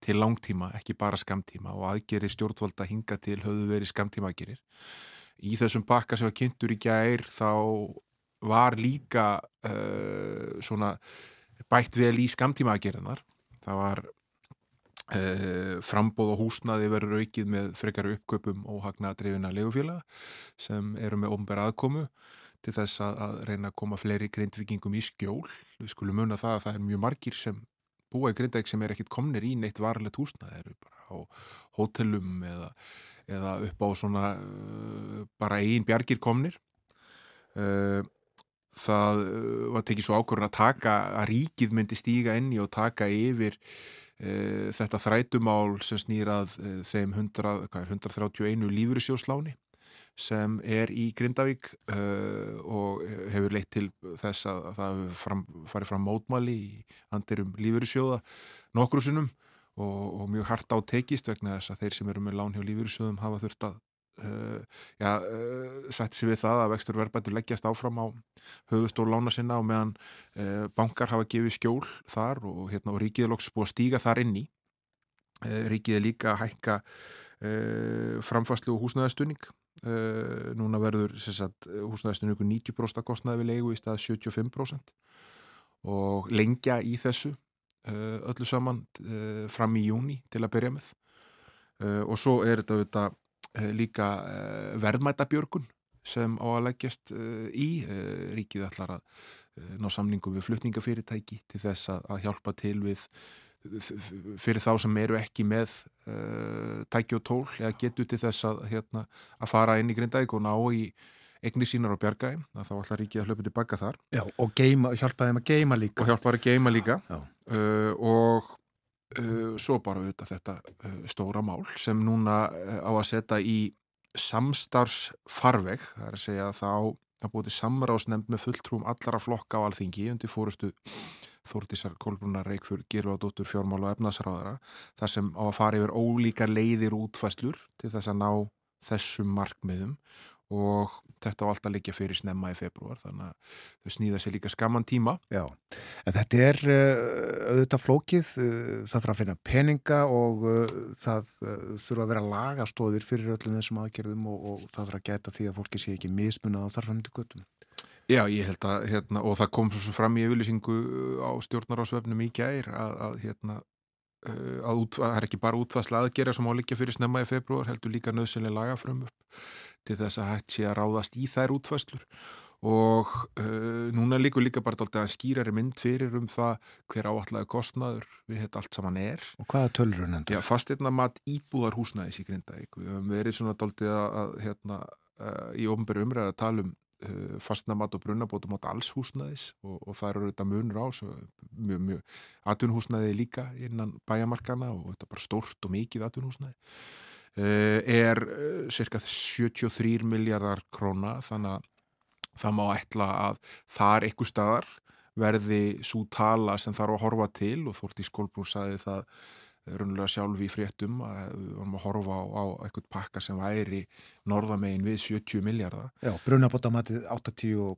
til langtíma, ekki bara skamtíma og aðgeri stjórnvalda hinga til höfðu verið skamtíma aðgerir. Í þessum bakka sem var kynntur í gær þá var líka uh, svona bætt vel í skamtíma aðgerinnar. Það var uh, frambóð og húsnaði verður aukið með frekar uppköpum og hagnaðadrifina legufélaga sem eru með ofnbæra aðkomu til þess að, að reyna að koma fleiri grindvikingum í skjól. Við skulum muna það að það er mjög margir sem búa í grindæk sem er ekkit komnir í neitt varlegt húsnaði, eru bara á hótelum eða, eða upp á svona uh, bara einn bjargir komnir. Uh, það uh, var tekið svo ákvörðun að taka að ríkið myndi stíga inn í og taka yfir uh, þetta þrætumál sem snýrað uh, þeim 100, hvað er, 131 lífyrirsjósláni sem er í Grindavík uh, og hefur leitt til þess að það hefur fram, farið fram mótmæli í andirum lífyrirsjóða nokkru sinnum og, og mjög hart á tekist vegna þess að þeir sem eru með lán hjá lífyrirsjóðum hafa þurft að já, uh, sætti sig við það að vextur verðbættur leggjast áfram á höfustól lána sinna og meðan uh, bankar hafa gefið skjól þar og, hérna, og ríkið er loks búið að stíga þar inn í. Ríkið er líka að hækka framfæslu og húsnæðastunning núna verður húsnæðistunum ykkur 90% kostnaði við leigu í stað 75% og lengja í þessu öllu saman fram í júni til að byrja með. Og svo er þetta auðvitað líka verðmætabjörgun sem á að leggjast í. Ríkið ætlar að ná samningum við flutningafyrirtæki til þess að, hjálpa til við fyrir þá sem eru ekki með tæki og tól eða getur til þess að, hérna, að fara inn í Grindavík og ná í eigni sínar á bjargæðin þá ætlar ríkið að hlöpu tilbaka þar. Já, og geima, hjálpa þeim að geima líka. Og hjálpa þeim að geima líka. Uh, og uh, svo bara auðvitað þetta stóra mál sem núna á að setja í samstarfsfarveg það er að segja þá að búið til samráðsnefnd með fulltrúum allara flokka á alþingi undir fórustu Þórtísar Kolbrunar Reykjur Girvadóttur fjármál og efnaðsráðara þar sem á að fara yfir ólíkar leiðir útfæslur til þess að ná þessum markmiðum. Og þetta á alltaf líka fyrir snemma í februar þannig að þau snýða sér líka skamman tíma Já, en þetta er uh, auðvitað flókið, uh, það þarf að finna peninga og uh, það þurfa að vera lagastóðir fyrir öllum þessum aðgerðum og, og það þarf að gæta því að fólki sé ekki mismunað á þarfandi göttum. Já, ég held að, hérna, og það kom svo fram í yfirlýsingu á stjórnarásvefnum í gær að, að hérna, að út, það er ekki bara útfæsla aðgerða sem á líka fyrir snemma í februar, heldur líka nöðsynlega lagafrum upp til þess að hægt sé að ráðast í þær útfæslur og uh, núna líkur líka bara alltaf að skýrari mynd fyrir um það hver áallega kostnaður við þetta allt saman er. Og hvaða tölur er nefnda? Já, fastirna mat íbúðar húsnæðis í Grindavík. Við höfum verið svona daldið að, hérna, uh, í ofnbæru umræða að tala um uh, fastnamat og brunabótum átt alls húsnæðis og, og það eru þetta munur á mjög, mjög atvinnhúsnæði líka innan bæjamarkana og þetta er bara stórt og mikið atvinnhúsnæði uh, er uh, cirka 73 miljardar króna þannig að það má ætla að þar eitthvað staðar verði svo tala sem þarf að horfa til og Þórti Skólbrún saði það raunlega sjálf í fréttum að við varum að horfa á, á eitthvað pakka sem væri norðamegin við 70 miljardar Já, brunabótamatið 82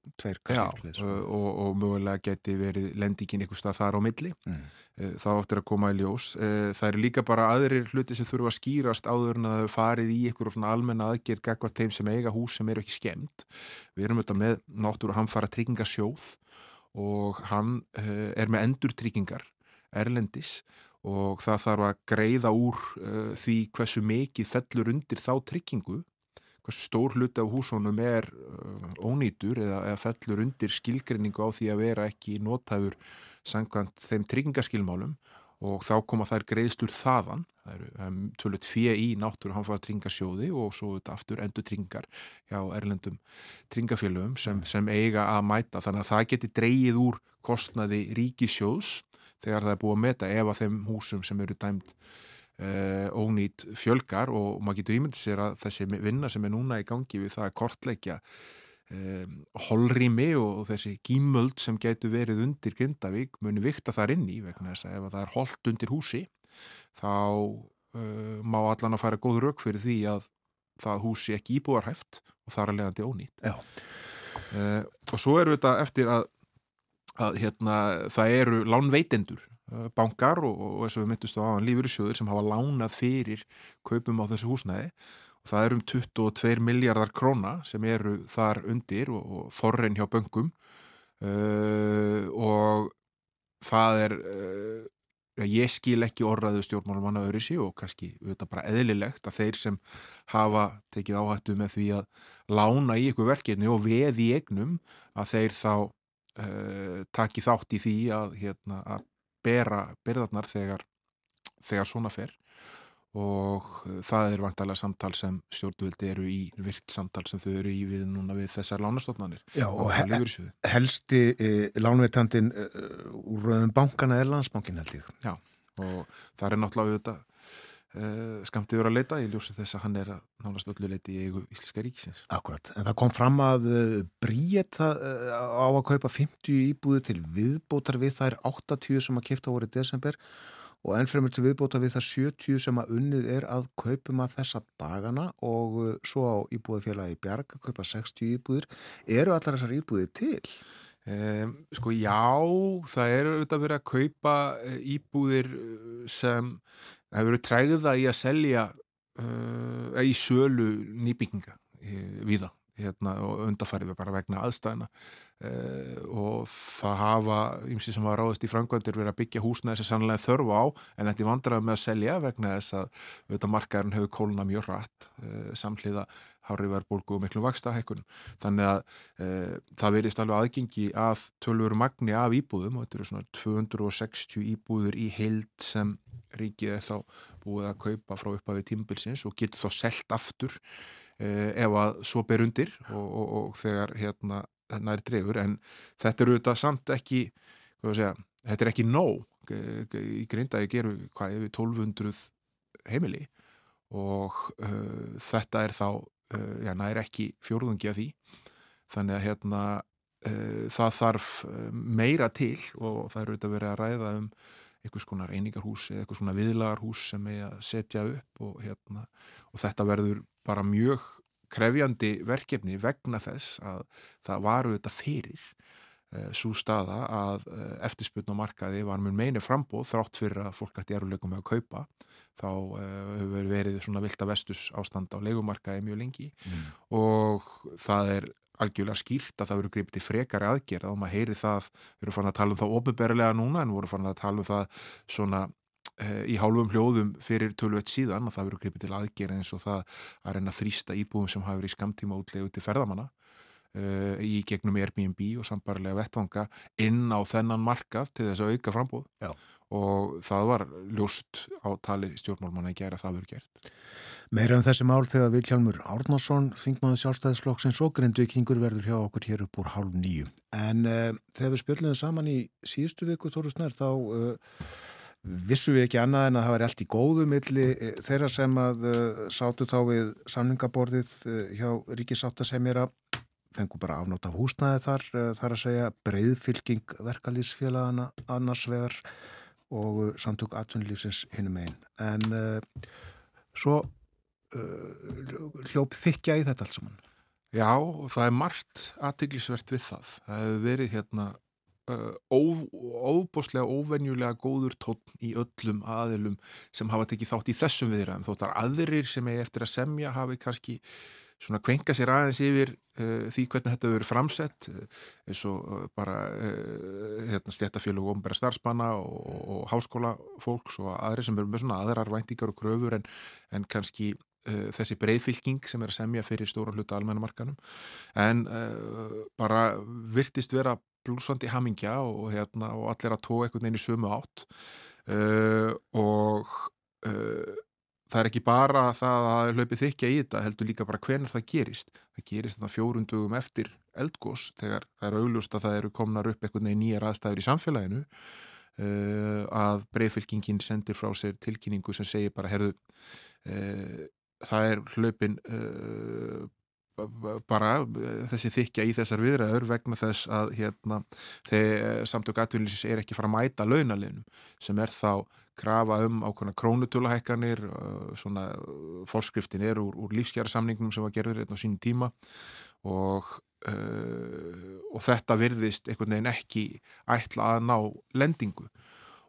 Já, kallir. og, og mögulega geti verið lendingin eitthvað stað þar á milli Mm. Það áttir að koma í ljós það eru líka bara aðrir hluti sem þurfa að skýrast áður en að þau farið í eitthvað svona almenna aðgerð gagvart þeim sem eiga hús sem eru ekki skemmt við erum auðvitað með náttúru hann fara tryggingasjóð og hann er með endurtryggingar erlendis og það þarf að greiða úr uh, því hversu mikið fellur undir þá tryggingu hversu stór hluti af húsónum er uh, ónýtur eða, eða fellur undir skilgrinningu á því að vera ekki notæfur sangkvæmt þeim tryggingaskilmálum og þá koma þær greiðslur þaðan. Það eru um, tölvöld fjö í náttúru hann fara tryggingasjóði og svo aftur endur tryggingar hjá erlendum tryggingafélögum sem, sem eiga að mæta. Þannig að það geti dreigið úr kostnaði ríkisjóðs þegar það er búið að meta ef að þeim húsum sem eru dæmt uh, ónýt fjölgar og maður getur ímyndið sér að þessi vinna sem er núna í gangi við það að kortleikja um, holrými og, og þessi gímöld sem getur verið undir Grindavík muni vikta þar inn í vegna þess að ef það er holt undir húsi þá uh, má allan að fara góð rauk fyrir því að það húsi ekki íbúarhæft og þar er leiðandi ónýtt Já. uh, og svo eru þetta eftir að, að hérna, það eru lánveitendur uh, bankar og, og eins og við myndumst á aðan lífyrirsjóður sem hafa lánað fyrir kaupum á þessu húsnæði. Og það eru um 22 miljardar króna sem eru þar undir og, og þorrin hjá böngum uh, og það er uh, ég skil ekki orðaðu stjórnmálum manna öðru sí og kannski þetta bara eðlilegt að þeir sem hafa tekið áhættu með því að lána í ykkur verkefni og veð í egnum að þeir þá uh, taki þátt í því að, hérna, að bera byrðarnar þegar, þegar svona fer og það er vantalega samtal sem stjórnvöldi eru í virt samtal sem þau eru í við núna við þessar lánastofnanir Já, og á he- helsti e, lánveitandin e, úr rauðum bankana er landsbankin held ég. og það er náttúrulega þetta uh, skamt yfir að leita í ljósi þess að hann er að nánast öllu leiti í eigu Íslenska ríkisins Akkurat, en það kom fram að Bríett það, uh, á að kaupa 50 íbúði til viðbótar við þær 80 sem að kipta voru í desember og ennfremur til viðbótar við þær 70 sem að unnið er að kaupum að þessa dagana og svo á íbúðafélagi Bjarg að kaupa 60 íbúðir. Eru allar þessar íbúðir til? Um, sko já, það er auðvitað verið að kaupa íbúðir sem það hefur verið træða í að selja uh, í sölu nýbygginga uh, við það hérna, og undarfærið bara vegna aðstæðina uh, og það hafa ymsi sem hafa ráðist í framkvæmdir verið að byggja húsnæði sem sannlega þörfa á en þetta er vandrað með að selja vegna þess að auðvitað markaðurinn hefur kóluna mjög rætt uh, samhliða hárið verðbólgu og miklu vaksta hækkunum þannig að uh, það verðist alveg aðgengi að tölveru magni af íbúðum og þetta eru svona 260 íbúður í heild sem ríkið er þá búið að kaupa frá uppafi tímbilsins og getur þá selt aftur uh, ef að svo ber undir og, og, og þegar hérna nær dregur. En þetta eru þetta samt ekki segja, þetta er ekki nóg. Í grindaði gerum við hvað yfir 1200 heimili og uh, þetta er þá uh, já, nær ekki fjórðungi af því. Þannig að hérna uh, það þarf meira til og það eru auðvitað verið að ræða um einhvers konar einingarhús eða einhvers konar viðlagarhús sem er að setja upp og, hérna, og þetta verður bara mjög krefjandi verkefni vegna þess að það varu þetta fyrir svo staða að eh, eftirspunn á markaði var mjög meini frambóð þrátt fyrir að fólk ætti eruleikum með að kaupa þá uh, hefur verið svona vilt að vestus ástand á leikumarkaði mjög lengi mm. og það er algjörlega skýrt að það verður gripið til frekari aðgerð og maður heyri það, við erum fann að tala um það ofinberlega núna en vorum fann að tala um það svona uh, í hálfum hljóðum fyrir tölvöld síðan að það verður gripið til aðgerð eins og það að reyna þrýsta íbúum sem hafa verið í skamtíma útlegu til ferðamanna uh, í gegnum Airbnb og sambarlega vettvanga inn á þennan markað til þess að auka frambóð Já. Og það var ljóst á tali stjórnmálmanna að gera það verið gert. Meira um þessi mál þegar Vilhjálmur Árnarsson, þingmaður sjálfstæðisflokksins og grindvikingur verður hjá okkur hér upp úr hálf nýju. En uh, þegar við spjöldum saman í síðustu viku, Tóru Snær, þá uh, vissum við ekki annað en að það var allt í góðu milli þeirra sem að uh, sátu þá við samningaborðið hjá Ríkisáttasemjara fengur bara afnótt af húsnæði þar eh, þar að segja breyðfylking verkalýsfélagana annars vegar og eh, samtök atvinnulífsins hinnum einn en uh, svo uh, hljóp þykja í þetta alls saman. Já, það er margt aðteglisvert við það. Það hefur verið hérna uh, óbúslega óvenjulega góður tótt í öllum aðilum sem hafa tekið þátt í þessum viðræðum þóttar aðrir sem er eftir að semja hafi kannski svona kvenka sér aðeins yfir uh, því hvernig þetta verður framsett uh, eins og uh, bara hérna, stjættafélug og ombera starfspanna og, og háskóla fólks og aðri sem verður með svona aðrar væntingar og gröfur en, en kannski þessi breyðfylking sem er að semja fyrir stóran hluta almennamarkanum en bara virtist vera blúsandi hamingja og, hérna, og allir að tóa einhvern veginn í sömu átt og það er ekki bara það að hlaupið þykja í þetta heldur líka bara hvernig það gerist. Það gerist þannig fjórundugum eftir eldgós þegar það er auglust að það eru komnar upp eitthvað nýjar aðstæður í samfélaginu uh, að breyfylkingin sendir frá sér tilkynningu sem segir bara herðu uh, það er hlaupin uh, bara þessi þykja í þessar viðræður vegna þess að hérna, þegar samtök aðtunlýsis er ekki fara að mæta launaliðnum sem er þá krafa um ákveðna krónutölahækkanir svona fórskriftin er úr, úr lífskjæra sem var gerður hérna á sínum tíma og, uh, og þetta virðist einhvern veginn ekki ætla að ná lendingu.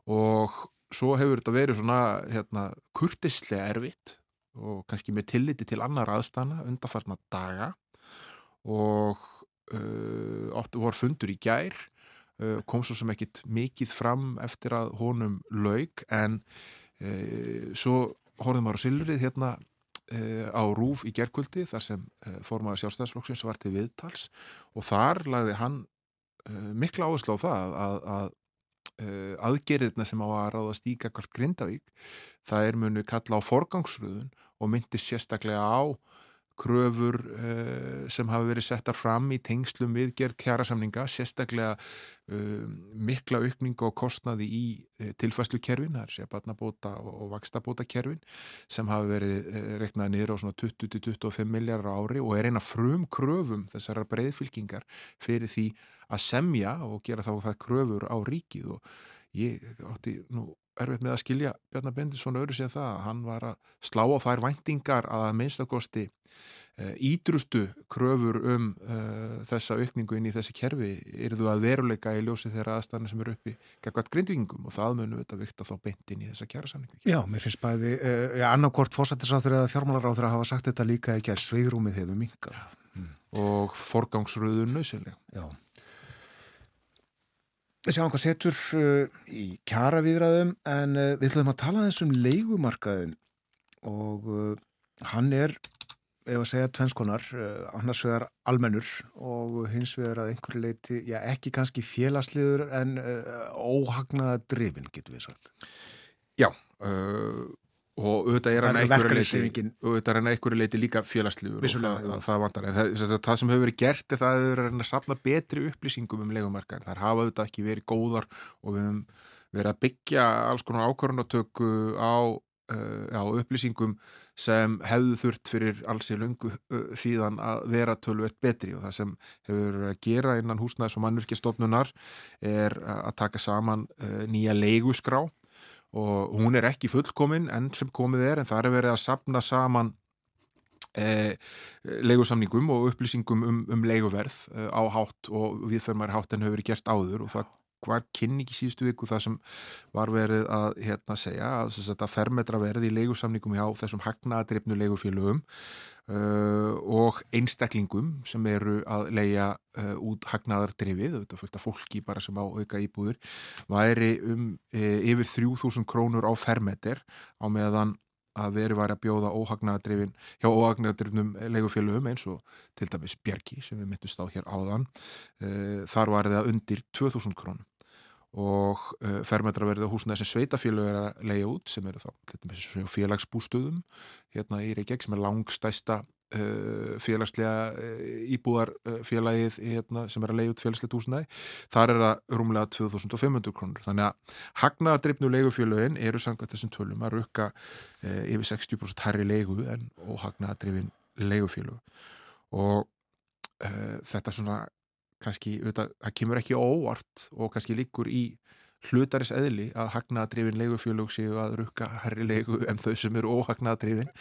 Og svo hefur þetta verið svona hérna, kurtislega erfitt og kannski með tilliti til annar aðstana undarfarnar daga og uh, áttu voru fundur í gær uh, kom svo sem ekkit mikið fram eftir að honum laug en uh, svo horfðum við á Silvrið hérna uh, á Rúf í gerkvöldi þar sem uh, formaði sjálfstæðsflokksins var til viðtals og þar lagði hann mikla áherslu á það að, að aðgerðina sem á að ráða stíka hvert Grindavík það er munu kalla á forgangsröðun og myndi sérstaklega á kröfur uh, sem hafa verið settar fram í tengslum viðgerð kjærasamninga, sérstaklega uh, mikla aukninga og kostnaði í uh, tilfæslukerfin, það er sér barnabóta og, og vakstabóta kerfin sem hafa verið reknaði niður á svona 20-25 miljardar ári og er eina frum kröfum þessara breyðfylkingar fyrir því að semja og gera þá það kröfur á ríkið. Og ég átti nú erfitt með að skilja Bjarnar Bendilsson öðru sem það að hann var að slá á þær væntingar að minnstakosti ídrustu kröfur um uh, þessa aukningu inn í þessi kerfi eru þú að veruleika í ljósi þeirra aðstæðan sem eru uppi geggat grindvingum og það munum að vikta þá beint inn í þessa kjærasamningu. Já, mér finnst bæði uh, ja, annarkort fósættisáþur eða fjármálaráþur að hafa sagt þetta líka ekki að sveigrúmið hefur minkað. Mm. Og forgangsröðun nöðsynlega. Já. Við sjáum hvað setur uh, í kjara viðræðum en uh, við ætlum að tala þessum leikumarkaðin og uh, hann er, ef að segja tvenskonar, uh, annars vegar almennur og hins vegar að einhverju leiti, já ekki kannski félagsliður en uh, óhagnaða drifin getur við sagt. Já, uh, og auðvitað er hann einhverju leiti líka félagsliður og það, það, það vantar. En það, það sem hefur verið gert er það að það er að sapna betri upplýsingum um legumarkaðin þar hafa auðvitað ekki verið góðar og við hefum verið að byggja alls konar ákvörðunatöku á uh, já, upplýsingum sem hefðu þurft fyrir alls í lungu uh, síðan að vera tölvert betri. Og það sem hefur verið að gera innan húsnæðis og mannvirkjastofnunar er að taka saman uh, nýja leiguskrá og hún er ekki fullkomin enn sem komið er en það er verið að sapna saman E, leigusamningum og upplýsingum um, um leiguverð e, á hátt og viðfermar hátt en hefur verið gert áður og það var kynning í síðustu viku það sem var verið að hérna segja að þetta fermetra verði í leigusamningum hjá þessum hagnaðadreifnu leigufélögum uh, og einstaklingum sem eru að leia uh, út hagnaðardreifið, þetta fölta fólki bara sem á auka íbúður, væri um uh, yfir 3000 krónur á fermeter á meðan að veri var að bjóða óhagnaðadrifin hjá óhagnaðadrifnum leigufélögum eins og til dæmis Bjergi sem við myndumst á hér áðan þar var það undir 2000 krónum og uh, fermetra verið á húsna sem sveitafélög er að leiða út sem eru þá félagsbústöðum hérna í Reykjavík sem er langstæsta uh, félagslega uh, íbúðarfélagið hérna, sem er að leiða út félagslegt húsnaði þar er það rúmlega 2500 krónur. Þannig að hagnaðadreifnu leigufélögin eru samkvæmt þessum tölum að rukka yfir 60% herri leigu en óhagnaðadreifin leigufélög. Og þetta svona kannski, auðvitað, það kemur ekki óvart og kannski líkur í hlutaris eðli að hagnaðadrifin leigufjölug séu að rukka herri leigu en þau sem eru óhagnaðadrifin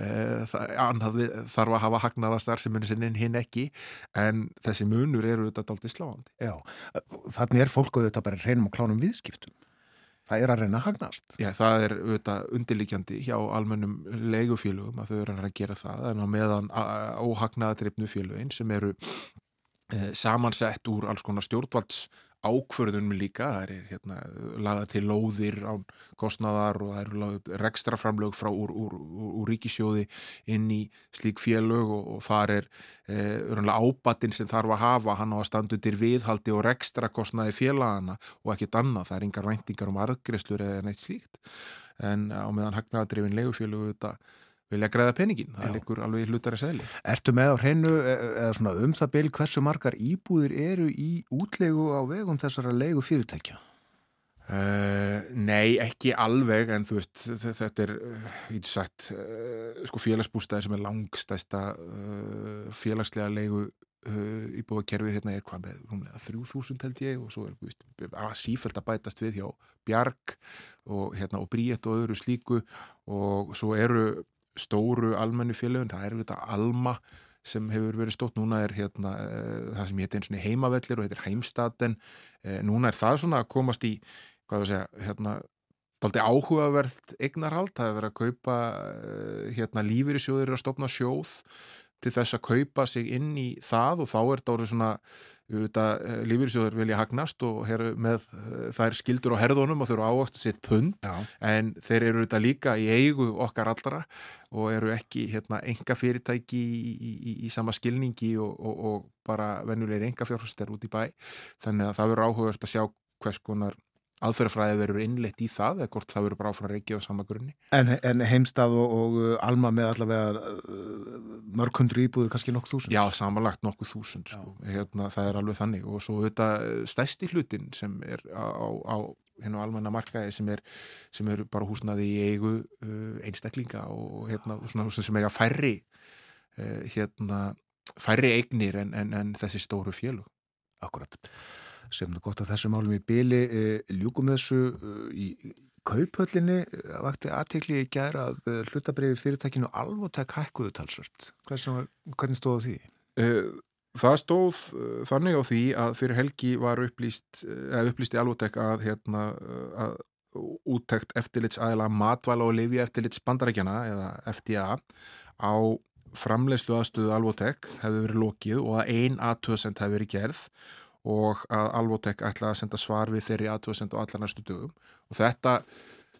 eh, þarf að hafa hagnaðastar sem munir sinni hinn ekki en þessi munur eru þetta aldrei sláandi. Já, þannig er fólk og þetta bara reynum og klánum viðskiptum. Það er að reyna að hagnast. Já, það er auðvitað undirlíkjandi hjá almennum leigufjölugum að þau eru að gera það en á meðan óhagnaðadrifnu fjölugin sem eru samansett úr alls konar stjórnvalds ákförðunum líka, það er hérna, lagað til lóðir á kostnaðar og það eru rekstra framlög frá úr, úr, úr, ríkisjóði inn í slík félög og, og þar er e, ábatinn sem þarf að hafa, hann á að standa undir viðhaldi og rekstra kostnaði félagana og ekkit annað, það er yngar væntingar um arðgreslur eða neitt slíkt. En á meðan hagnaðadrifin legufélögu þetta vilja græða peningin, það er ykkur alveg hlutar að segli. Ertu með á hreinu e, e, eða svona um það byl hversu margar íbúðir eru í útlegu á vegum þessara legu fyrirtækja? Uh, nei, ekki alveg en þú veist, þetta er ég hef sagt, uh, sko félagsbústæðir sem er langstæsta uh, félagslega legu íbúða kerfið hérna er hvað með rúmlega 3000 held ég og svo er veist, sífælt að bætast við hjá Bjark og, hérna, og Bríett og öðru slíku og svo eru stóru almennu félögum, það er þetta Alma sem hefur verið stótt, núna er hérna uh, það sem hétt eins og heimavellir og heitir Heimstaten, uh, núna er það svona að komast í, hvað þú segja hérna, daldi áhugavert eignarhald, það hefur verið að kaupa uh, hérna lífyrirsjóður að stopna sjóð til þess að kaupa sig inn í það og þá er þetta orðið svona Eh, lífyrirsjóður vilja hagnast og með eh, þær skildur á herðunum og þau eru ávast að setja pund Já. en þeir eru þetta líka í eigu okkar allra og eru ekki hérna, enga fyrirtæki í, í, í, í sama skilningi og, og, og bara vennulegir enga fjárhustar út í bæ þannig að það verður áhugavert að sjá hvers konar aðferðafræði verður innleitt í það eða hvort það verður bara áfram reiki á sama grunni? En, en heimstað og, og uh, alma með allavega uh, mörg hundru íbúðu kannski nokkuð þúsund? Já, samanlagt nokkuð þúsund sko. hérna, það er alveg þannig. Og svo þetta uh, stæsti hlutin sem er á, á hérna almanna markaði sem er, sem er bara húsnaði í eigu einstaklinga og hérna svona húsnaði sem eiga færri hérna færri eignir en, en, en þessi stóru fjölu Akkurat sem er gott að þessu málum í byli e, ljúkum þessu e, í kaupöllinni e, vakti aðtekli í gæra að hlutabriði fyrirtækinu alvotæk hækkuðu talsvört hvernig stóðu því? Það stóð þannig á því að fyrir helgi var upplýst eða upplýst í alvotæk að hérna að úttækt eftirlits aðila matvæla og lifi eftirlits bandarækjana eða FDA á framlegslu aðstöðu alvotæk hefði verið lokið og að ein aðtöðsend hefði verið gerð og að Alvotek ætla að senda svar við þeirri aðtöðsend og allar næstu dögum. Og þetta,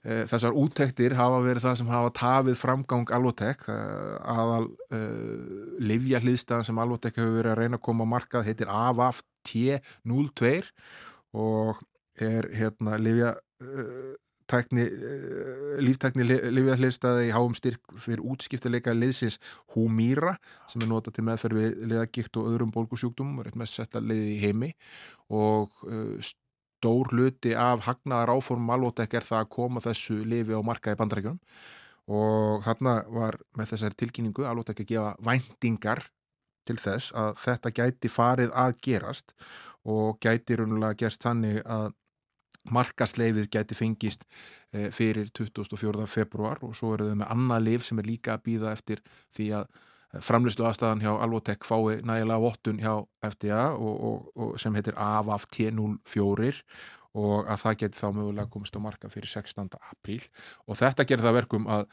e, þessar úttektir hafa verið það sem hafa tafið framgang Alvotek e, aðal e, livja hliðstæðan sem Alvotek hefur verið að reyna að koma á markað heitir AVAF T02 og er hérna livja eh, líftækni lifiðarleirstaði í háum styrk fyrir útskiptileika liðsins Humira sem er notað til meðferð við liðagikt og öðrum bólkusjúkdum og er eitt með setta liði í heimi. Og uh, stór hluti af hagnaðar áformum Alvotek er það að koma þessu lifi á markaði bandarækjunum og þarna var með þessari tilkynningu Alvotek að gefa væntingar til þess að þetta gæti farið að gerast. Og gæti raunulega gerst þannig að markasleifið gæti fengist eh, fyrir 24. februar og svo eru þau með annað liv sem er líka að býða eftir því að eh, framlýslu aðstæðan hjá Alvotek fái nægilega vottun hjá FDA og, og, og sem heitir AVAF T04 og að það geti þá mögulega komist á marka fyrir 16. apríl og þetta gerir það verkum að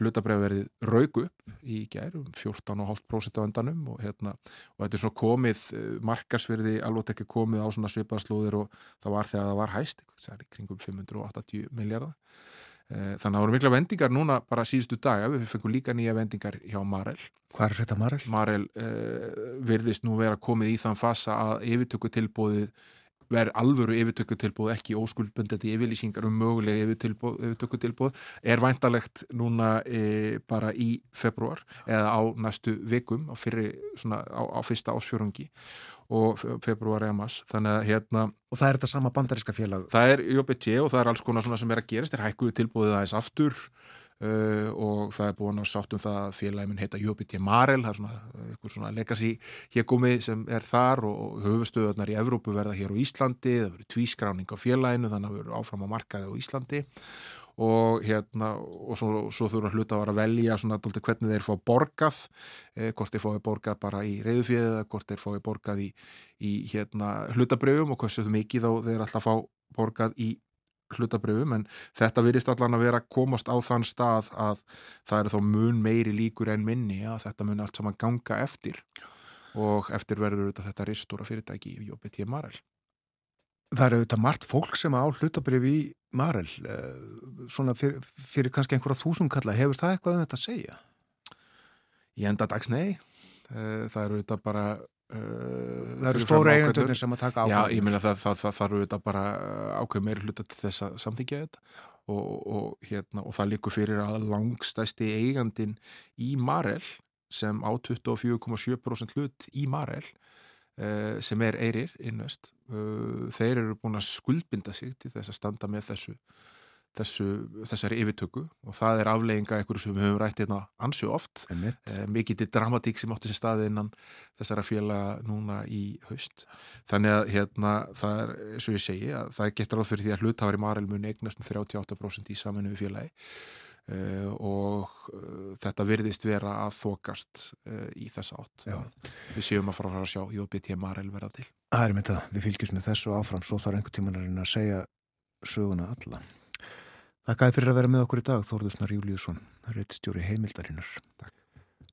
hlutabrefverðið raug upp í gær um 14,5% á endanum og, hérna, og þetta er svona komið eh, markasverði alveg ekki komið á svona svipaðslóðir og það var þegar það var hæst það er í kringum 580 miljardar eh, þannig að það voru mikla vendingar núna bara síðustu daga, við fengum líka nýja vendingar hjá Marel. Hvað er þetta Marel? Marel uh, virðist nú vera komið í þann fasa að yfirtöku tilbúðið verð alvöru yfirtökutilbúð ekki óskuldbundandi yfirlýsingar um mögulega yfirtökutilbúð er væntalegt núna e, bara í februar eða á næstu vikum á, fyrri, svona, á, á fyrsta ásfjörungi og februar eða mass þannig að hérna og það er þetta sama bandaríska félag? það er JBT og það er alls konar sem er að gerast er hækkuðu tilbúðið aðeins aftur Uh, og það er búin að sátt um það að félagin heita JBT Marel það er svona, eitthvað svona legacy hér komið sem er þar og höfustöðunar í Evrópu verða hér á Íslandi það verður tvískráning á félaginu þannig að verður áfram á markaði á Íslandi. Og hérna og svo, svo þurfa hluta að vera að velja svona hvernig þeir fá borgað eh, hvort þeir fái borgað bara í reyðufjöðu eða hvort þeir fái borgað í, í hérna hlutabröfum og hversu mikið þá þeir alltaf fá borgað í hlutabröfum en þetta virðist allan að vera að komast á þann stað að það eru þá mun meiri líkur en minni að þetta mun allt saman ganga eftir og eftir verður þetta ristóra fyrirtæki í JBT Marel. Það eru þetta margt fólk sem á hlutabröf í Marel eh, svona fyrir, fyrir kannski einhverja þúsum kalla, hefur það eitthvað um þetta að segja? Í enda dags nei, eh, það eru þetta bara það eru stóra eigendunir sem að taka ákveð Já, ég meina það, þarf auðvitað bara ákveð meiri hluta til þess að samþykja þetta. Og, og, hérna, og það líkur fyrir að langstæsti eigandin í Marel sem á 24,7% hlut í Marel uh, sem er Eirir Invest uh, þeir eru búin að skuldbinda sig til þess að standa með þessu þessu, þessari yfirtöku og það er aflegginga eitthvað sem við höfum rætt hérna ansju oft. Eh, mikið til dramatík sem átti sér staði innan þessara félaga núna í haust. Þannig að hérna það er, eins og ég segi, að það getur ráð fyrir því að hluttáður í Marelmun eignast um 38% í saminu við félagi uh, og uh, þetta virðist vera að þokast uh, í þessa átt. Við séum að fara að sjá JBT Marel verða til. Það er myndið að við fylgjum með þessu áfram. Svo þarf einhver tíman að segja söguna alla Þakkaði fyrir að vera með okkur í dag, Þórðusnar Júliusson, reittstjóri heimildarinnar. Takk.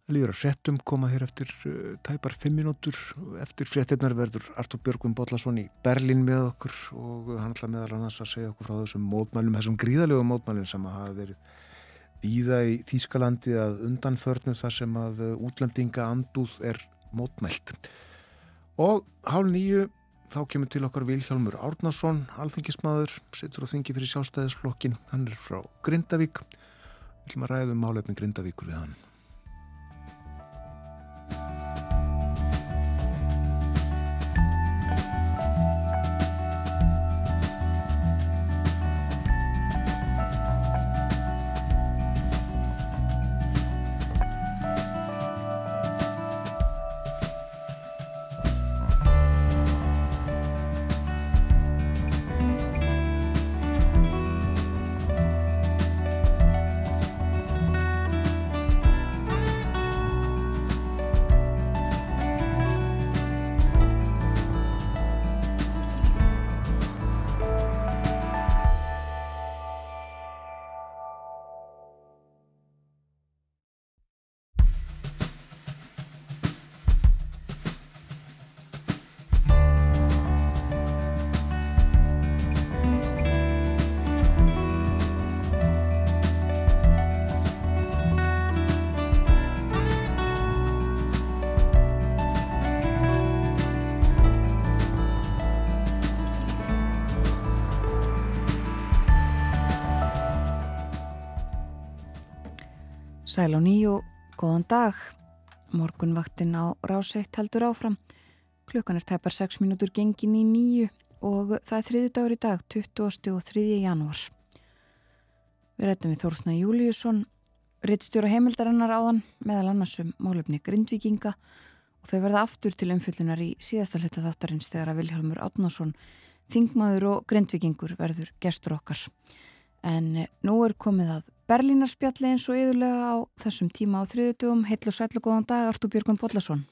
Það líður að frettum koma hér eftir uh, tæpar fimm minútur. Eftir frettinnar verður Artur Björgum Bodlason í Berlin með okkur og hann ætla meðal annars að segja okkur frá þessum mótmælum, þessum gríðalögum mótmælum sem hafa verið víða í Þýskalandi að undanförnu þar sem að uh, útlendinga andúð er mótmælt. Og hálf nýju þá kemur til okkar Vilhjálmur Árnason, alþengismadur, sittur á þingi fyrir sjálfstæðisflokkin, hann er frá Grindavík. Við ætlum að ræða um málefni Grindavíkur við hann. Sæl á nýju, góðan dag. Morgunvaktinn á ráseitt heldur áfram. Klukkan er tæpar 6 minútur gengin í nýju og það er þriði dagur í dag, 20. og 3. janúar. Við rættum við Þórsna Júliusson, rittstjóra heimildarinnar áðan meðal annars um málefni Grindvíkinga og þau verða aftur til umfyllunar í síðasta hluta þáttarins þegar að Vilhelmur Átnarsson, þingmaður og Grindvíkingur verður gestur okkar. En nú er komið að Berlínarspjalli eins og yðurlega á þessum tíma á þriðutugum. Heitlu sætlu góðan dag, Artur Björgum Bollarsson.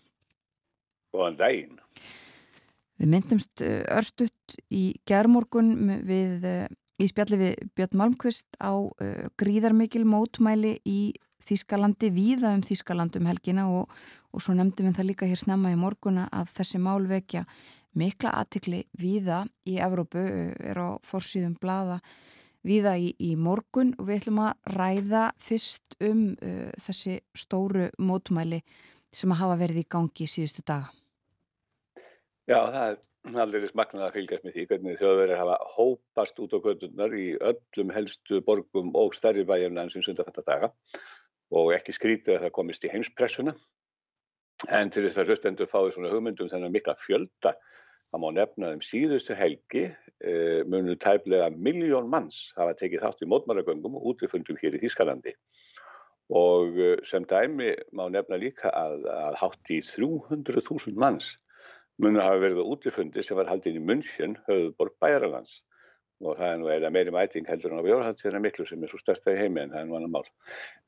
Góðan daginn. Við myndumst eh, örstutt í gerðmorgun eh, í spjalli við Björn Malmqvist á uh, gríðarmikil mótmæli í Þískalandi, víða um Þískaland um helgina og, og svo nefndum við það líka hér snemma í morguna að þessi málvekja mikla aðtikli víða í Evrópu, er á forsýðum blada víða í, í morgun og við ætlum að ræða fyrst um uh, þessi stóru mótmæli sem að hafa verið í gangi síðustu daga. Já, það er alveg smaknað að fylgjast með því hvernig þjóðverðir hafa hópast út á gödurnar í öllum helstu borgum og stærri bæjum landsins undan þetta daga og ekki skrítið að það komist í heimspressuna. En til þess að röstendur fáið svona hugmyndum þennan mikla fjölda það má nefna um síðustu helgi e, munur tæplega miljón manns hafa tekið þátt í mótmælagöngum og útifundum hér í Þískalandi. Og e, sem dæmi má nefna líka að, að hátt í 300.000 manns munu hafa verið á útifundi sem var haldinn í München, höfðborg Bæralands og það er nú eða meiri mæting heldur en á Bjórhaldsina miklu sem er svo stærsta í heimi en það er nú annar mál.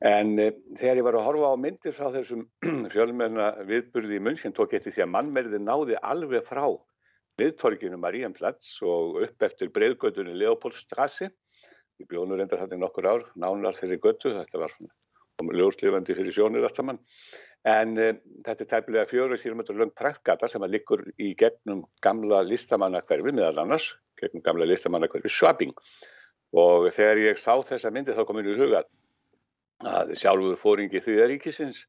En e, þegar ég var að horfa á myndir frá þessum [clears throat] fjölmenna viðburði í München tók eftir því að mannmerði náði alveg frá viðtorginu Maríanplats og upp eftir breyðgötunni Leopoldstrassi. Ég bjónu reyndar þetta í nokkur ár, nánar þeirri götu, þetta var svona ljóslifandi fyrir sjónir allt saman. En uh, þetta er tæpilega fjóru kílometrar löng praktgata sem að liggur í gegnum gamla listamannakverfi meðal annars, gegnum gamla listamannakverfi Schwabing. Og þegar ég sá þessa myndi þá kom mér í huga að sjálfur fóringi Þvíðaríkisins,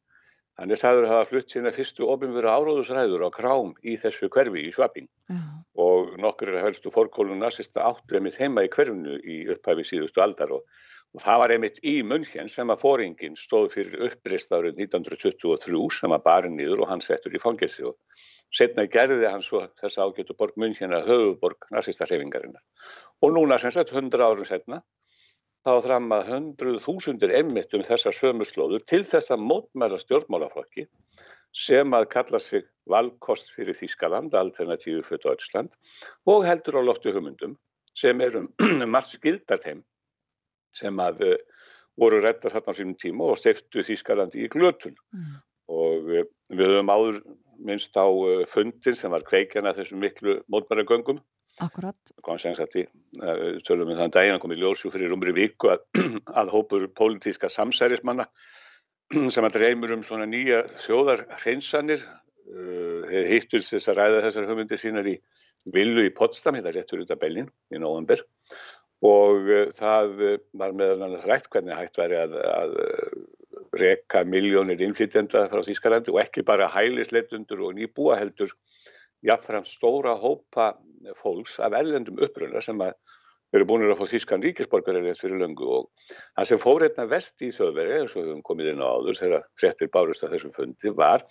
hann er sagður að hafa flutt sína fyrstu ofinveru áróðusræður á krám í þessu hverfi í Schwabing. Uh -huh. Og nokkur er að helstu fórkólun nazista áttremið heima í hverfinu í upphæfi síðustu aldar og Og það var einmitt í München sem að fóringin stóð fyrir upprist árið 1923 sem að barinn nýður og hann settur í fangelsi og setna gerði hann svo þess ágættu borg München að höfuborg nazistarhefingarinnar. Og núna sem sagt 100 árun setna þá þrammað 100.000 emmitt um þessa sömurslóður til þess að mótmæla stjórnmálaflokki sem að kalla sig valkost fyrir Þískaland, alternatífu fyrir Deutschland og heldur á loftu humundum sem erum [clears throat] margt skildar þeim sem að uh, voru redda þarna á sínum tíma og steiftu Þískalandi í glötun mm. og uh, við höfum áður minnst á uh, fundin sem var kveikjana þessum miklu mótmæragöngum Akkurat Konsensaði, tölum við þann daginn komið ljósjú fyrir umri viku að, [clears throat] að hópur pólitíska samsærismanna [clears throat] sem að dreymur um svona nýja þjóðar hreinsanir þeir hittust þess að ræða þessar hugmyndir sínar í Villu í Potsdam, þetta er réttur út af Bellin í nóðanberg og uh, það var meðal annars rætt hvernig hægt væri að, að reka miljónir innflytjenda frá Þýskalandi og ekki bara hælisleitundur og nýbúa heldur jáfnfram stóra hópa fólks af ellendum uppröndar sem að eru búin að fá Þýskan ríkisborgar eða fyrir löngu og það sem fór einna vest í þjóðveri eins og við höfum komið inn á áður þegar frettir bárust að þessum fundi var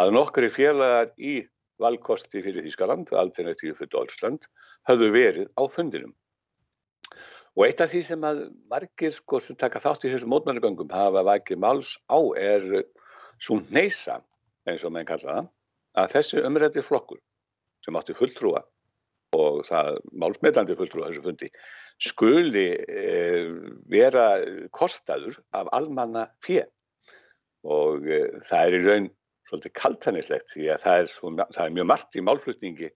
að nokkri félagar í valkosti fyrir Þýskaland, alternatíu fyrir Dólsland, höfðu verið á fundinum. Og eitt af því sem að margir sko sem taka þátt í þessum mótmannagöngum hafa vakið máls á er svo neysa, eins og menn kalla það, að þessi umrætti flokkur sem átti fulltrúa og það málsmeitandi fulltrúa þessu fundi skuli e, vera kostaður af almanna fjö og e, það er í raun svolítið kaltaníslegt því að það er, svo, það er mjög margt í málflutningi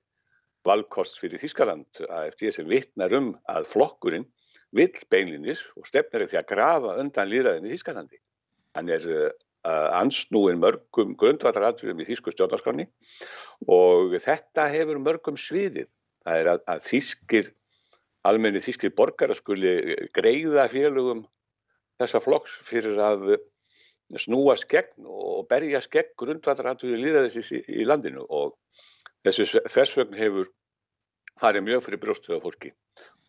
valkost fyrir Þískaland að eftir þess að vittnar um að flokkurinn vill beinlinis og stefnir því að grafa undan líðræðin í Þískanandi. Hann er uh, ansnúin mörgum grundvallaratriðum í Þísku stjórnarskroni og þetta hefur mörgum sviðið. Það er að, að Þískir, almenni Þískir borgara skuli greiða félögum þessa flokks fyrir að snúa skegn og berja skegn grundvallaratriðu líðræðis í, í landinu og þessu þess vegna hefur farið mjög fyrir brjóstuða fólki.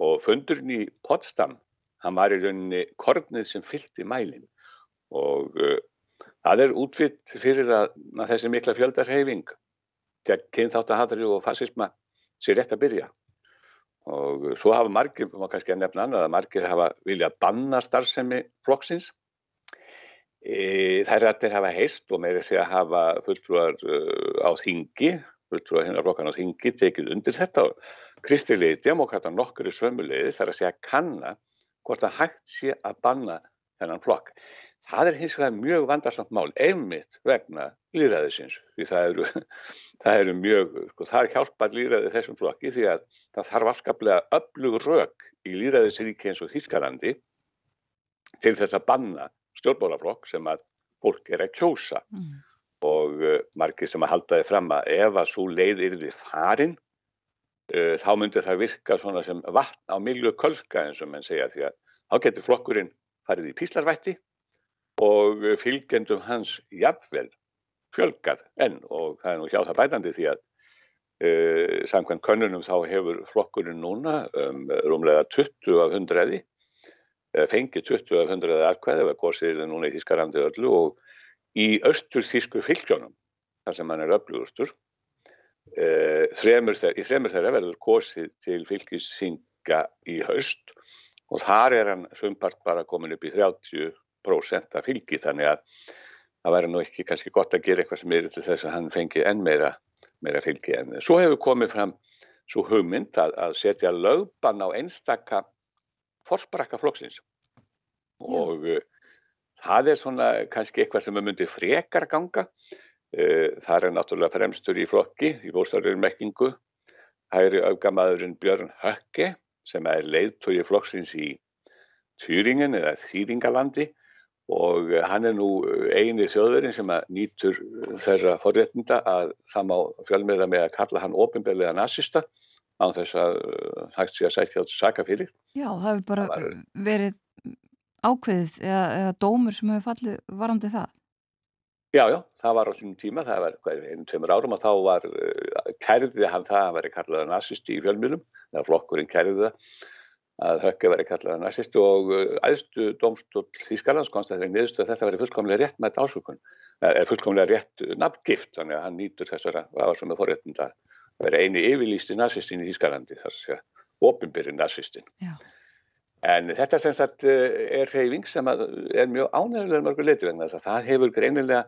Og fundurinn í Potsdam hann var í rauninni kornið sem fyllt í mælin og uh, það er útvitt fyrir að, að þessi mikla fjöldarheyfing gegn kynþáttahatari og fascisma sé rétt að byrja og svo hafa margir, má kannski að nefna annað, að margir hafa viljað banna starfsemi flokksins. E, þær rættir hafa heist og meiri sé að hafa fulltrúar uh, á þingi, fulltrúar hinnar flokkan á þingi, tekið undir þetta og kristilegi demokrata nokkur í sömulegis þar að segja að kanna hvort að hægt sé að banna þennan flokk. Það er hins vegar mjög vandarsamt mál, einmitt vegna líðræðisins, því það eru, [laughs] það eru mjög, sko, það er hjálpað líðræði þessum flokki því að það þarf afskaplega öflug rök í líðræðisríki eins og Þískalandi til þess að banna stjórnbólaflokk sem að fólk er að kjósa Mm. og uh, margir sem að halda þið fram að ef að svo leið yrði farin uh, þá myndi það virka svona sem vatn á milju kölska eins og menn segja því að þá getur flokkurinn farið í píslarvætti og fylgjendum hans jafnvel fjölgað enn. Og það er nú hjá það bætandi því að uh, samkvæmt könnunum þá hefur flokkurinn núna um, rúmlega 20 af 100 fengið 20 af 100 atkvæði eða góðsýrið núna í Þískarandi öllu og í austur þísku fylgjónum þar sem hann er öflugustur uh, þremur þeirra, í þremur þeirra verður góðsýr til fylgisinga í haust og þar er hann sumpart bara komin upp í 30% af fylgi þannig að það væri nú ekki kannski gott að gera eitthvað sem er til þess að hann fengi enn meira, meira fylgi. En svo hefur komið fram svo hugmynd að, að setja lögbann á einstaka forsprakka flokksins. Og uh, það er svona kannski eitthvað sem myndi frekar ganga. Uh, það er náttúrulega fremstur í flokki í bóstaflega mekkingu hægri auðgamaðurinn Björn Hökke sem er leiðtói flokksins í Þýringen eða Þýringalandi og uh, hann er nú eini þjóðurinn sem að nýtur þeirra forréttinda að það má fjölmiðra með að kalla hann ofinbeglega nazista á þess að hægt sé að sækja átt saka fyrir. Já, það hefur bara Það var- verið ákveðið eða, eða dómur sem hefur fallið varandi það. Já, já, það var á sínum tíma, það var einu, tveimur árum og þá var, uh, kærði hann það að veri kallaða nazisti í fjölmiðlum, eða flokkurinn kærði það að höggi veri kallaða nazisti og uh, æðstu domstól Þýskalands konstaði niðurstu að þetta veri fullkomlega rétt með ásökun, eða fullkomlega rétt nafngift, þannig að hann nýtur þessara áhersum með forréttinda að vera eini yfirlýsti nazistin í Þýskalandi, þar að segja, opinbyrri nazistin. Já. En þetta sem sagt eh, er reyfing sem að er mjög ánægulega mörgur leiti vegna þess að það hefur greinilega,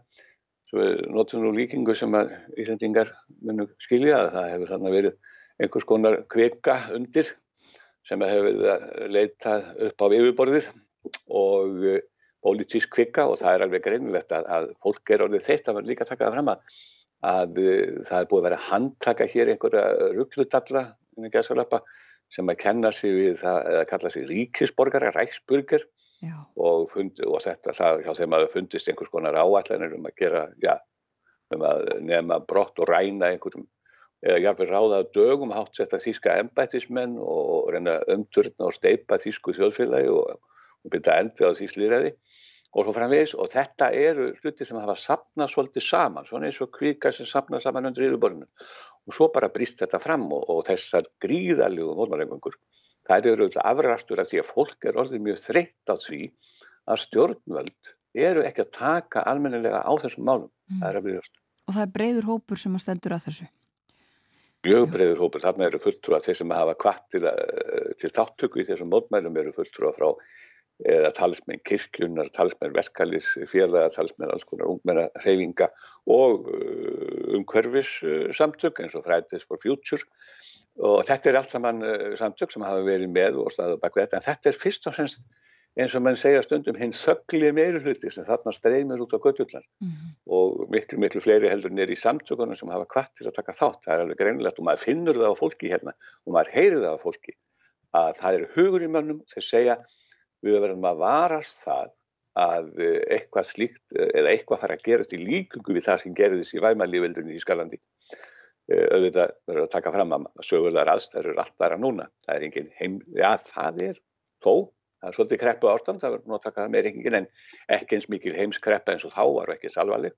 notum nú líkingu sem að Íslandingar munum skilja að það hefur verið einhvers konar kvika undir sem að hefur verið að leita upp á yfirborðið og uh, pólitísk kvika og það er alveg greinilegt að, að fólk er orðið þeitt að vera líka að taka það fram að, að uh, það er búið að vera að handtaka hér einhverja gæsalappa sem að kenna sig við það eða kalla sig ríkisborgara, ræksburger. Og, fund, og þetta það hjá þeim að það fundist einhvers konar áallanir um að gera, já, um að nema brott og ræna einhverjum eða jáfnveg ráða dögum hátt setta þýska embættismenn og reyna umturna og steipa þýsku þjóðfélagi og, og byrja endi á þýslýræði og svo framvegis og þetta eru hluti sem hafa sapnað svolítið saman, svona eins og kvika sem sapnað saman undir yfirborðinu og svo bara brýst þetta fram og, og þessar gríðalegu mótmælengungur það eru afrastur að því að fólk er orðið mjög þreytt á því að stjórnvöld eru ekki að taka almennilega á þessum málum. Mm. Það er að byrja og það er breyður hópur sem að stendur að þessu. Mjög breyður hópur. Þarna eru fulltrúa þeir sem hafa kvart til, að- til þáttöku í þessum mótmælum eru fulltrúa frá eða talsmenn kirkjunar, talsmenn verkalis félaga, talsmenn alls konar ungmenna reyfinga og uh, umhverfis samtök eins og Fridays for Future og þetta er allt saman samtök sem hafa verið með og staðið bak við þetta en þetta er fyrst og semst eins og mann segja stundum hinn þöggli meiri hluti sem þarna streymir út á göttullar Mm. og miklu, miklu fleiri heldur nýri í samtökunum sem hafa kvart til að taka þátt. Það er alveg greinilegt og maður finnur það á fólki hérna og maður heyrir það á fólki að það eru hugur í mönnum þeir segja við verðum að varast það að eh, eitthvað slíkt eh, eða eitthvað fara að gerast í líkungu við það sem gerðist í væmalífildunni í Skalandi. Auðvitað verður að taka fram að sögulegar aðstæður eru allt aðra núna. Það er engin heim, já það er þó, það er svolítið kreppu ástand, það verður nú að taka það meir engin en ekki eins mikil heimskreppa eins og þá var ekki eins alvarleg.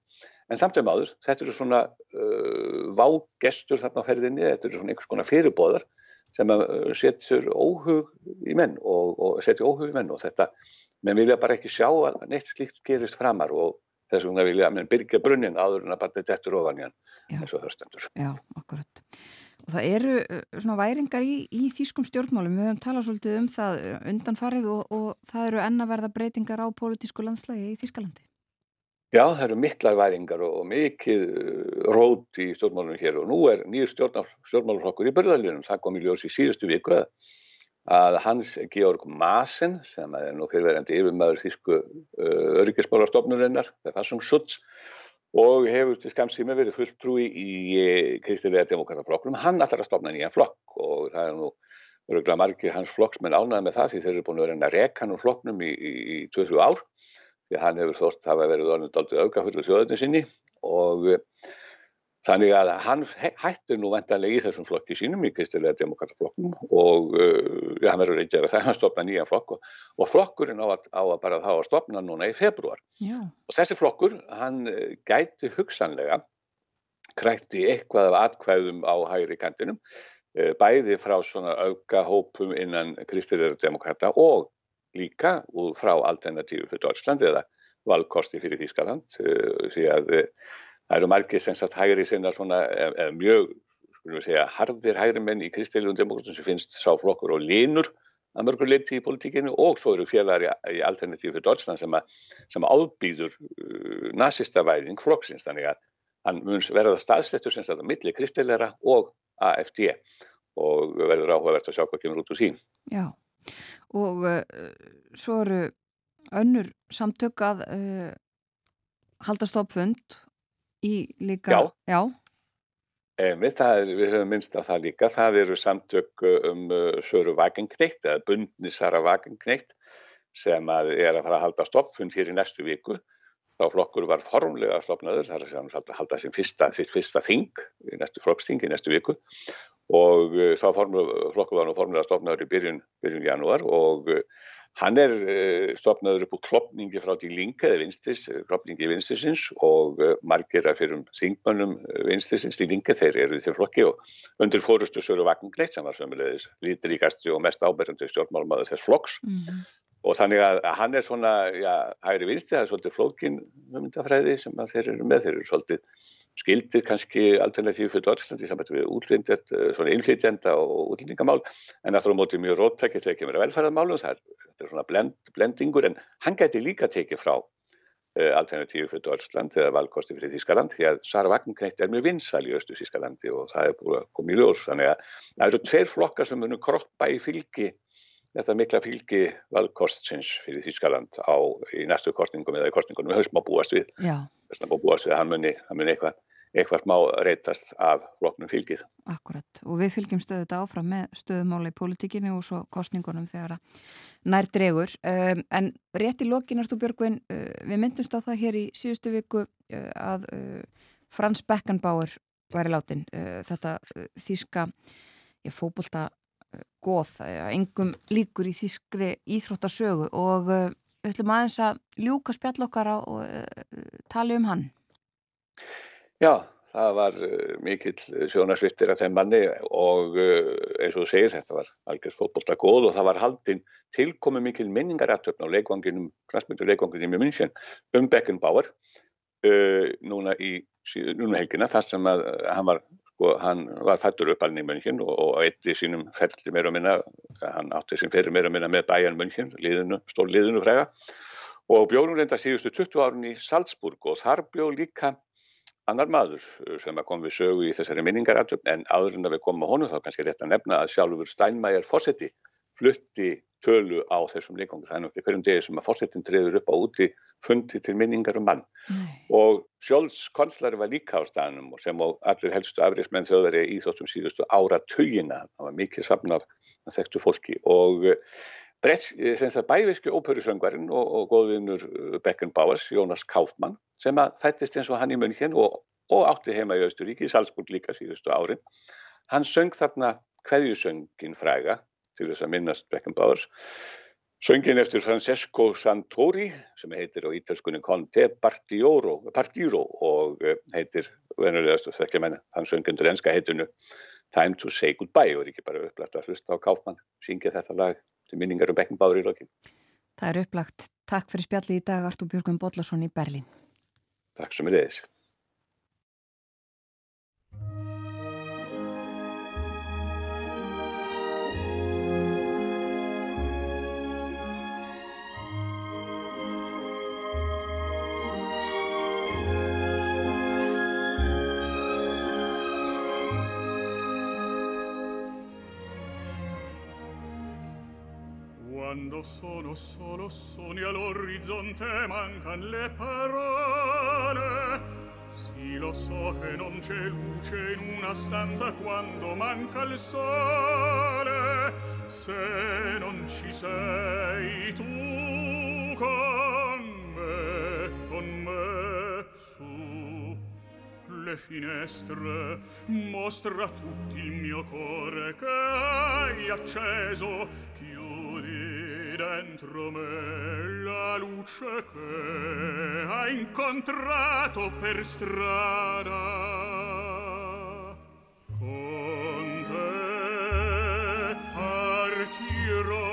En samt sem áður, þetta eru svona uh, vágestur þarna á ferðinni, þetta eru svona einhvers konar fyrirbóðar sem að uh, setjur óhug í menn og, og setjur óhug í menn og þetta, menn vilja bara ekki sjá að neitt slíkt gerist framar og þess vegna vilja menn byrja brunnin áður en að bara dettur ofan í hann eins og það stendur. Já, akkurat. Og það eru uh, svona væringar í, í þýskum stjórnmálum. Við höfum talað svolítið um það uh, undanfarið og, og það eru enna verða breytingar á pólitísku landslægi í Þýskalandi. Já, það eru miklar væringar og mikið uh, rót í stjórnmálunum hér og nú er nýjur stjórnmáluflokkur í börðalínum. Það kom í ljós í síðustu viku að, Hans Georg Maasen sem er nú fyrirverandi yfirmæður þýsku öryggismálastofnurinnar, það er sem Schutz og hefur til skamstími verið fulltrúi í kristilega demokrataflokkum. Hann ætlar að stopna nýjan flokk og það er nú öruglega margir hans flokksmenn ánæði með það því þeir eru búin að vera að reka hann úr flokknum í, í, í 20 ár því hann hefur þótt hafa verið orðin daldið aukafullu þjóðinni sinni og Þannig að hann hættir nú vendanlega í þessum flokki sínum, í kristilega demokrataflokkum og uh, ja, hann verður reyndir að það hann stopna nýjan flokk og, og flokkurinn á að, á að bara þá að stopna núna í februar. Já. Og þessi flokkur, hann uh, gæti hugsanlega krætti eitthvað af atkvæðum á hægri kantinum, uh, bæði frá svona auka hópum innan kristilega demokrata og líka úr frá alternatífu fyrir Deutschland eða valkosti fyrir Þískaland, uh, því að Það eru margir sem sagt hægri sinna svona, eða mjög, skulum við segja, harðir hægri menn í kristiljóðum demokratum sem finnst sá flokkur og línur að mörgur leiti í politíkinu og svo eru félagar í, í alternatífi fyrir Deutschland sem, sem ábýður uh, nazista væðing flokksins. Þannig að hann mun verða staðsettur sem sagt á milli kristilera og AFD og verður áhugavert að sjá hvað kemur út úr sín. Já, og uh, svo eru önnur samtök að uh, halda stoppfund í líka, já, já. Emi, er, við höfum minnst á það líka, það eru samtök um Söru Vagenkneitt eða Bundnisara Vagenkneitt sem að er að fara að halda stoppfund hér í næstu viku. Þá flokkur var formlega stopnaður, það er að halda fyrsta, sitt fyrsta þing, í næstu flokksting í næstu viku og þá flokkur var nú formlega stopnaður í byrjun, byrjun janúar og Hann er uh, stopnaður upp úr klopningi frá því linka eða vinstris, klopningi vinstinsins og uh, margir af fyrir þingmönnum vinstinsins í linka þeir eru því flokki og undir fórustu Söru Vagngleit sem var sömulegis lítiríkasti og mest áberandi stjórnmálmaður þess flokks. Mm og þannig að hann er svona, já, hægri vinsti, það er svolítið flókin myndafræði sem þeir eru með, þeir eru svolítið skildir kannski alternatífi fyrir Deutschland í sambandi við útlindjand, svona innflytjanda og útlendingamál en aftur á móti mjög róttækið þegar kemur að velferðarmálum, það er, svona blend, blendingur en hann gæti líka tekið frá uh, alternatífi fyrir Deutschland eða valkosti fyrir Þískaland því að Sara Vagnkneitt er mjög vinsal í östu Þískalandi og það er búin að koma í ljós. Þannig að það eru tveir flokkar sem munum kroppa í fylgi þetta mikla fylgi valkostsins fyrir Þískaland á í næstu kostningum eða í kostningunum við höfum smá búast við. Þess að búast við að hann muni, hann muni eitthvað, eitthvað smá reytast af flokknum fylgið. Akkurat. Og við fylgjum stöðu þetta áfram með stöðumála í politíkinu og svo kostningunum þegar að nær dregur. Um, en rétt í lokin Artur Björgvin uh, við myndumst á það hér í síðustu viku uh, að uh, Frans Beckenbauer væri látin þetta þíska fókbólta góð, engum líkur í þískri íþróttasögu og uh, við ætlum aðeins að ljúka spjall okkar og uh, tala um hann. Já, það var uh, mikill sjónarsvittir af þeim manni og eins og þú segir þetta var algjörð fótbollta góð og það var haldinn tilkomi mikil minningarættöfn á leikvanginum, knastmyndu leikvanginum í München um Beckenbauer núna í núna helgina þar sem að hann var sko, hann var fættur upp alveg í München og, og eitti sínum ferli meira og minna, hann átti sem fyrir meira og minna með Bayern München, stól liðinu frega og bjóðum reynda síðustu 20 árun í Salzburg og þar bjóð líka annar maður sem kom við sögu í þessari minningarættum en áður en að við komum á honum þá kannski rétt að nefna að sjálfur Steinmeier Fossetti flutti tölu á þessum leikongu. Það er nokkið hverjum degi sem að fórsetin treður upp á úti fundi til minningar um mann. Nei. Og Sjóls konslari var líka á staðnum og sem á allir helstu afriðsmenn þjóðveri í þóttum síðustu ára tugina. Það var mikið safn af þekktu fólki og eh, brett, sem það bæviski óperusöngvarinn og, og góðvinnur eh, Beckenbauers, Jónas Kaufmann, sem að fættist eins og hann í München og, og átti heima í Östuríki, í Salzburg líka síðustu árin. Hann söng þarna hverjusöngin fræga til þess að minnast Beckenbauers. Söngin eftir Francesco Santori sem heitir á ítalskunni Conte Partioro, Partiro og eh, heitir, venulegast og þekkja menna, hann söngin til enska heitinu Time to say goodbye og er ekki bara upplagt að hlusta á Káfmann, syngja þetta lag til minningar um Beckenbauer í lokin. Það er upplagt. Takk fyrir spjalli í dag Artur Björgum Bodlason í Berlín. Takk sem er þess. Quando sono solo sogni all'orizzonte mancan le parole. Sì lo so che non c'è luce in una stanza quando manca il sole. Se non ci sei tu con me, con me su le finestre Mostra tutti il mio cuore che hai acceso. Chi dentro me la luce che ha incontrato per strada. Con te partirò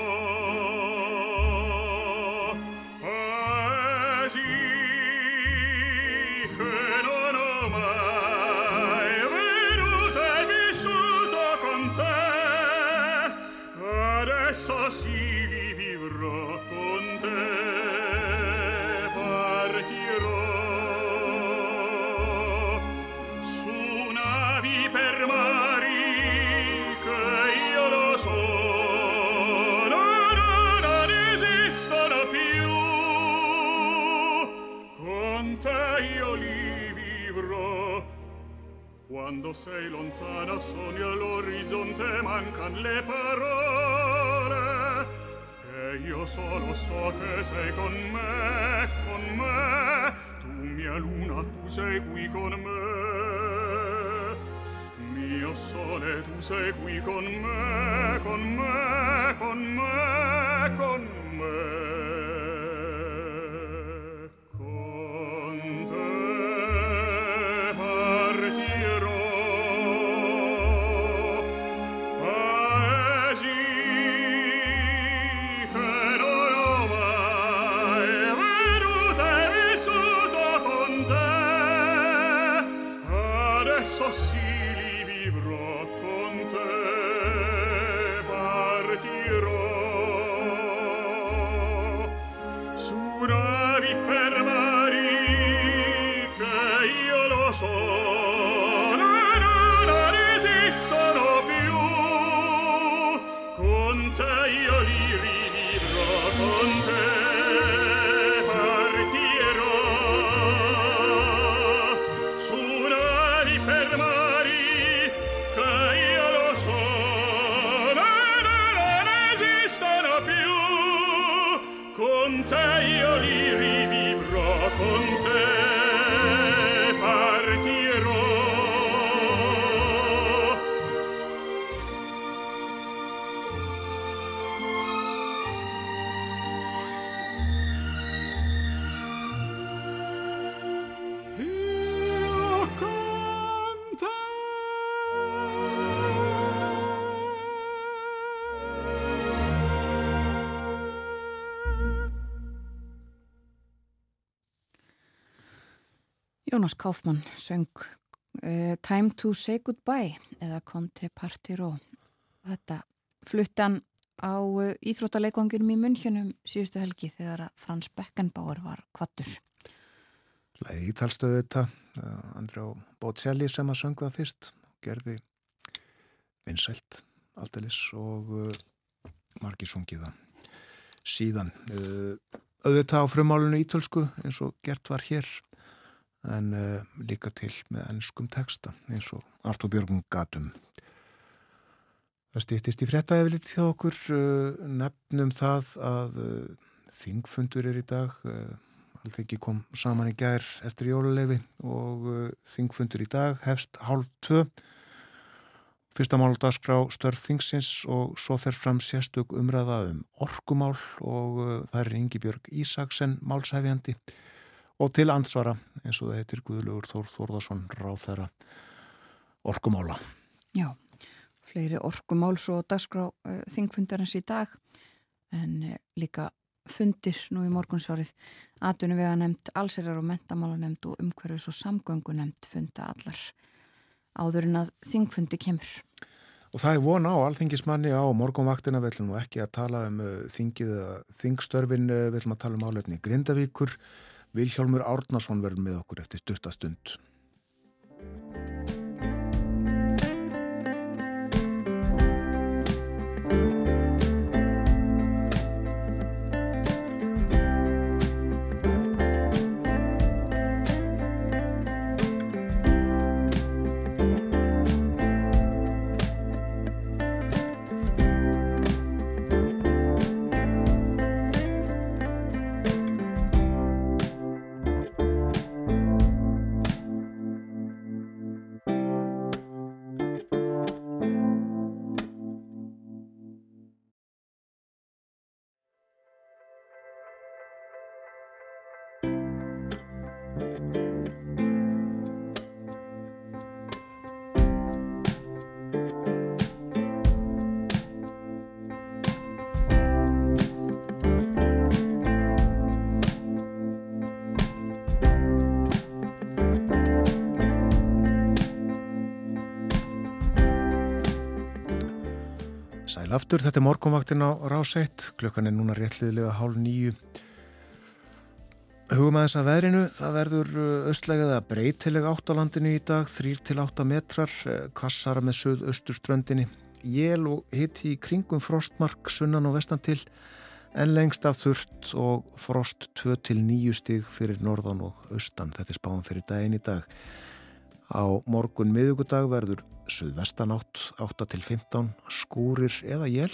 Quando sei lontana sogna all'orizzonte mancan le parole. E io solo so che sei con me, con me. Tu mia luna, tu sei qui con me. Mio sole, tu sei qui con me, con me, con me. Jónas Kaufmann söng uh, Time to say goodbye eða Conte Partiro. Þetta fluttan á uh, íþróttaleikvanginum í munnhjönum síðustu helgi þegar Frans Beckenbauer var kvattur. Læði ítalstöðu þetta, uh, Andrjá Bótseli sem að söng það fyrst, gerði vinsælt alldeles og uh, margir sungið það síðan. Auðvitað á frumálinu ítölsku eins og gert var hér en uh, líka til með ennskum texta eins og Artur Björgum gatum. Það stýttist í frétta eflitt hjá okkur uh, nefnum það að uh, þingfundur er í dag Alþengi kom saman í gær eftir jóluleifi og þingfundur í dag hefst hálf tvö fyrsta mál dagskrá störf þingsins og svo fer fram sérstök umræða um orkumál og það er Ingi Björg Ísaksen málsæfjandi og til ansvara eins og það heitir Guðlugur Þór Þórðarsson ráð þeirra orkumála. Já, fleiri orkumál svo dagskrá uh, þingfundarins í dag en uh, líka fundir nú í morgunsárið atvinnu vega nefnd, allserjar og mentamála nefnd og umhverfis og samgöngu nefnd funda allar áður en að þingfundi kemur. Og það er von á alþingismanni á morgunvaktina, við ætlum nú ekki að tala um uh, þingið eða þingstörfin, við ætlum að tala um álefni Grindavíkur. Vilhjálmur Árnason verður með okkur eftir styrtastund. Sæl aftur, þetta er morgunvaktin á rás 1, klukkan er núna réttliðilega hálf nýju. Hugum aðeins að veðrinu, það verður östlegað að breytilega átt á landinu í dag, 3-8 metrar, kassara með söð-östur ströndinni, jél og hitti í kringum frostmark sunnan og vestan til, en lengst af þurft og frost 2-9 stig fyrir norðan og austan, þetta er spáðan fyrir daginn í dag. Á morgun miðugudag verður suðvestanátt 8-15 skúrir eða jél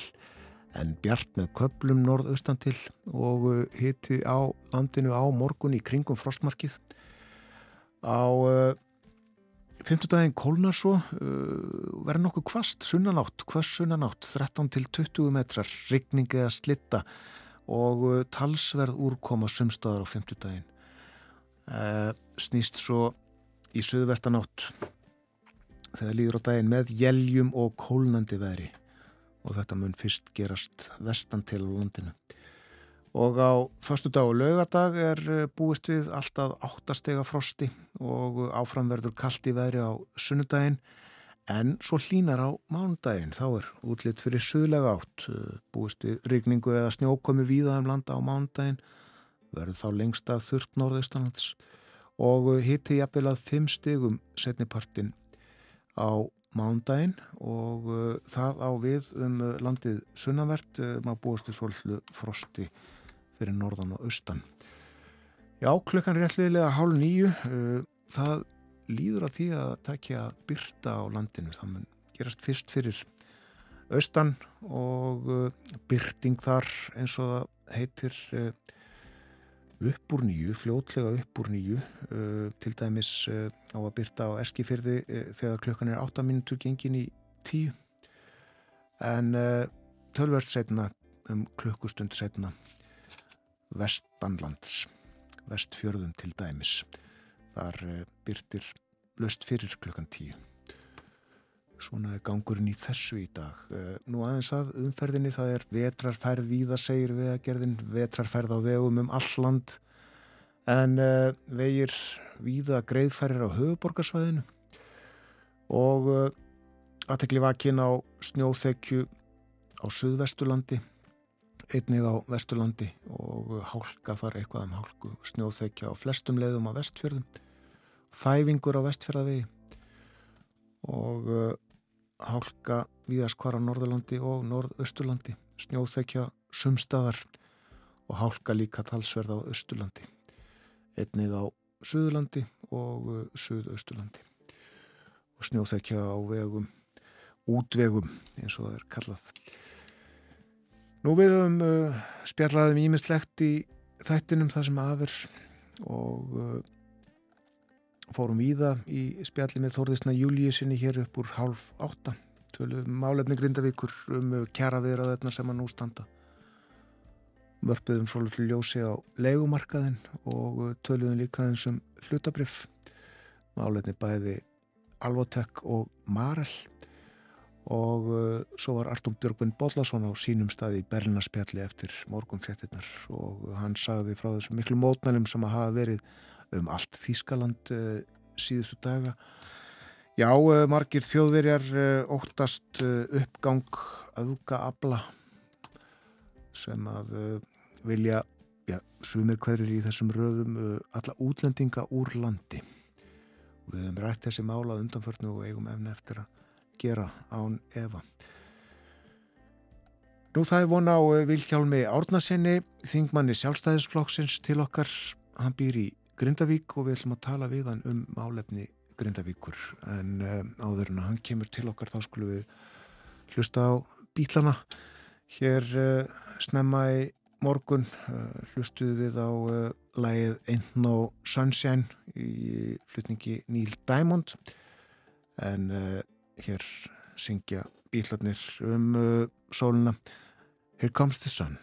en bjart með köplum norðaustan til og uh, hitti á landinu á morgun í kringum frostmarkið. Á uh, fymtudaginn kólnar svo uh, verður nokkuð kvast sunnanátt, kvast sunnanátt 13-20 metrar, rigning eða slitta og uh, talsverð úrkoma sumstaðar á fymtudaginn. Uh, snýst svo í suðvestanátt þegar líður á daginn með jæljum og kólnandi veðri. Og þetta mun fyrst gerast vestan til á landinu. Og á förstu dag og lögadag er eh, búist við alltaf áttastega frosti og áframverður kallt í veðri á sunnudaginn. En svo hlínar á mánudaginn. Þá er útlitt fyrir suðlega átt, búist við rigningu eða snjókomi víða um landa á mánudaginn, verður þá lengst að þurft norðaustanlands. Og hitti jafnvel að fimm stegum setnipartin á mándaginn og uh, það á við um uh, landið sunnavert uh, maður búist í svolítlu frosti fyrir norðan og austan. Já, klukkan er réttliðilega hálf nýju. Það líður að því að takja byrta á landinu. Það mun gerast fyrst fyrir austan og byrting þar eins og það heitir upp úr nýju, fljótlega upp úr nýju uh, til dæmis uh, á að byrta á eskifyrði uh, þegar klukkan er 8 minútur gengin í 10 en uh, tölverð setna um klukkustund setna vestanlands vestfjörðum til dæmis þar uh, byrtir löst fyrir klukkan 10 svona er gangurinn í þessu í dag. Uh, nú aðeins að umferðinni það er vetrarfærð víða segir vegagerðin vetrarfærð á vegum um alland en uh, vegir víða greiðfærir á höfuborgarsvæðinu og uh, aðtekli vakin á snjóþekju á Suðvesturlandi einnig á Vesturlandi og hálka þar eitthvað um hálku snjóþekja á flestum leiðum á vestfjörðum. Þæfingur á vestfjörðavegi og hálka víðast hvar á Norðurlandi og Norðausturlandi snjóþekja sumstaðar og hálka líka talsverð á Östurlandi einnig á Suðurlandi og uh, Suðausturlandi. Og snjóþekja á vegum útvegum eins og það er kallað. Nú við höfum uh, spjallaðum ímislegt í þættinum það sem aðver og uh, fórum í það í spjalli með Þórðisna Júliusinni hér upp úr hálf átta. Tölum málefni Grindavíkur um kjara viðra þetta sem að nú standa mörpuðum svolítið ljósi á legumarkaðin og töluðum líka eins um hlutabrif málefni bæði Alvotek og Marel. Og uh, svo var Artúm Björgvin Bollason á sínum staði í Berlinarspjalli eftir morgunfréttinnar og hann sagði frá þessu miklu mótmælum sem að hafa verið um allt Þískaland uh, síðustu daga. Já, uh, margir þjóðverjar uh, óttast uppgang auðga abla sem að vilja, já, sumir hverjir í þessum röðum alla útlendinga úr landi. Við hefum rætt þessi mála undanförnu og eigum efni eftir að gera án Eva. Nú það er von á Vilkjálmi Árnasinni, þingmanni sjálfstæðisflokksins til okkar. Hann býr í Grindavík og við ætlum að tala við hann um málefni Grindavíkur. En um, áður en hann kemur til okkar þá skulum við hlusta á bílana hér uh, snemma í morgun uh, hlustuðu við á uh, lægið Ain't No Sunshine í flutningi Neil Diamond. En hér syngja bílarnir um sóluna Here Comes the Sun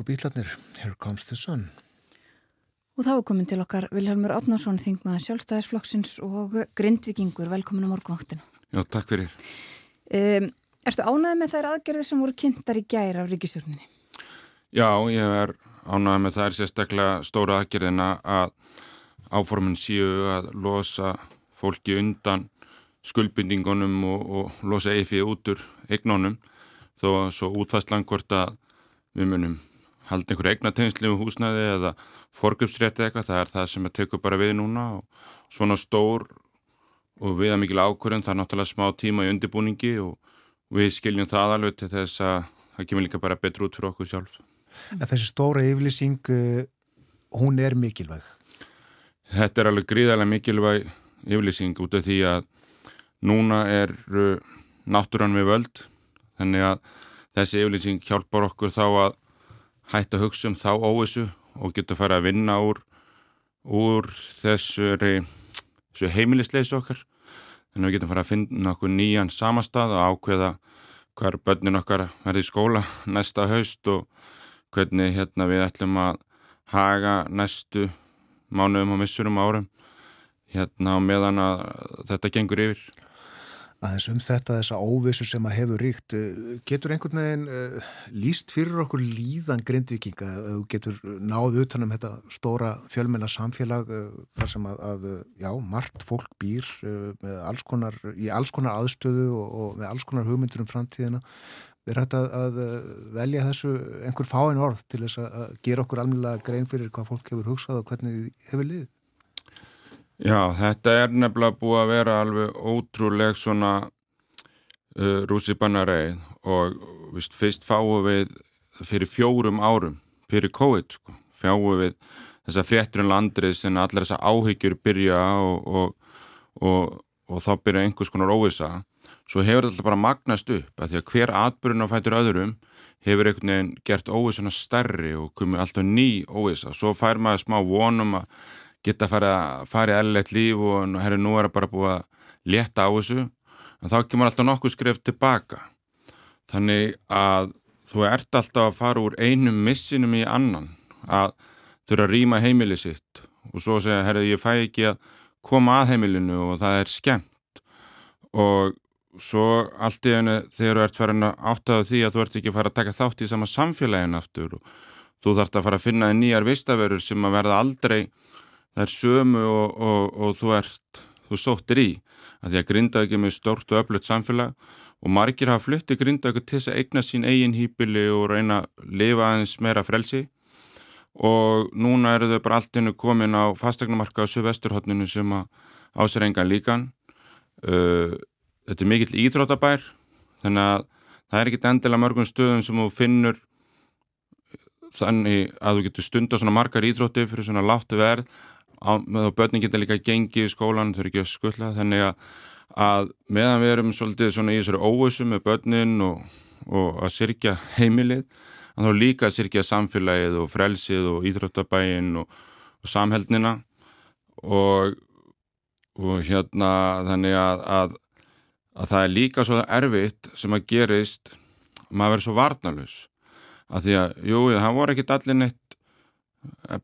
Bresku bítlarnir, Here Comes the Sun. Og þá er komin til okkar Vilhelmur Átnarsson, þingmaður sjálfstæðisflokksins og grindvikingur. Velkomin á morgunvaktina. Já, takk fyrir. Um, ertu ánæðið með þær aðgerðir sem voru kynntar í gæri af ríkistjórninni? Já, ég er ánæðið með þær sérstaklega stóra aðgerðina að áformin séu að losa fólki undan skuldbindingunum og, og losa EFI út úr eignónum þó að svo útfæstlan hvort að við munum halda einhverju eignateginslu húsnæði eða forgjöpsrétti eitthvað, það er það sem að teku bara við núna og svona stór og við að mikil ákvörðun, það er náttúrulega smá tíma í undirbúningi og við skiljum það alveg til þess að það kemur líka bara betur út fyrir okkur sjálf. En þessi stóra yfirlýsing, uh, hún er mikilvæg? Þetta er alveg gríðarlega mikilvæg yfirlýsing út af því að núna er uh, náttúrann við völd, þannig að þessi yfirlýsing hjálpar okkur þá að hætta að hugsa um þá óvissu og geta að fara að vinna úr, úr þessu, þessu heimilisleysi okkar. Þannig að við getum fara að finna okkur nýjan samastað og ákveða hver börnin okkar verði í skóla [laughs] næsta haust og hvernig hérna, við ætlum að haga næstu mánuðum og missurum árum hérna meðan að þetta gengur yfir aðeins um þetta, þessa óvissu sem að hefur ríkt. Eh, getur einhvern veginn uh, líst fyrir okkur líðan grindvikinga að þú getur náðu utanum þetta stóra fjölmennar samfélag uh, þar sem að, að já, margt fólk býr uh, alls konar, í alls konar aðstöðu og, og með alls konar hugmyndur um framtíðina. Er þetta að velja þessu einhver fáin orð til þess að gera okkur alveg grein fyrir hvað fólk hefur hugsað og hvernig hefur liðið? Já, þetta er nefnilega búið að vera alveg ótrúleg svona uh, rússipannareið og vist, fyrst fáum við fyrir fjórum árum, fyrir COVID sko, fjáum við þessa frétturinn um landrið sem allar þessa áhyggjur byrja og, og, og, og þá byrja einhvers konar óvisa svo hefur þetta bara magnast upp að því að hver atbyrjun á fætur öðrum hefur einhvern veginn gert óvisuna stærri og komið alltaf ný óvisa, svo fær maður smá vonum að geta að fara, fara í ellert líf og herru nú er það bara búið að leta á þessu. En þá kemur alltaf nokkuð skrif tilbaka. Þannig að þú ert alltaf að fara úr einum missinum í annan að þurfa að rýma heimilið sitt og svo segja herru ég fæ ekki að koma að heimilinu og það er skemmt. Og svo allt í henni þegar þú ert farin að áttaða því að þú ert ekki að fara að taka þátt í sama samfélagin aftur og þú þart að fara að finna nýjar vistaverur sem að verða aldrei það er sömu og, og, og þú ert, þú sóttir í. Að því að Grindavík er með stort og öflut samfélag og margir hafa flutti Grindavík til þess að eigna sín eigin hýpili og reyna að lifa aðeins meira frelsi. Og núna eru þau bara allt innu komin á fastegnumarka á Suðvesturhóttinu sem að ásir engan líkan. Uh, þetta er mikill íþrótabær þannig að það er ekkit endilega mörgum stöðum sem þú finnur þannig að þú getur stunda svona margar íþrótti fyrir svona láttu verð og börnin geta líka gengið í skólan þau eru ekki að skulla þannig að, að meðan við erum svolítið svona í þessari óvössu með börnin og, og að sirkja heimilið en þá líka að sirkja samfélagið og frelsið og íþróttabæin og, og samheldnina. Og, og hérna þannig að, að, að það er líka svo erfitt sem að gerist maður verður svo varnalus að því að, jú, það voru ekkit allir neitt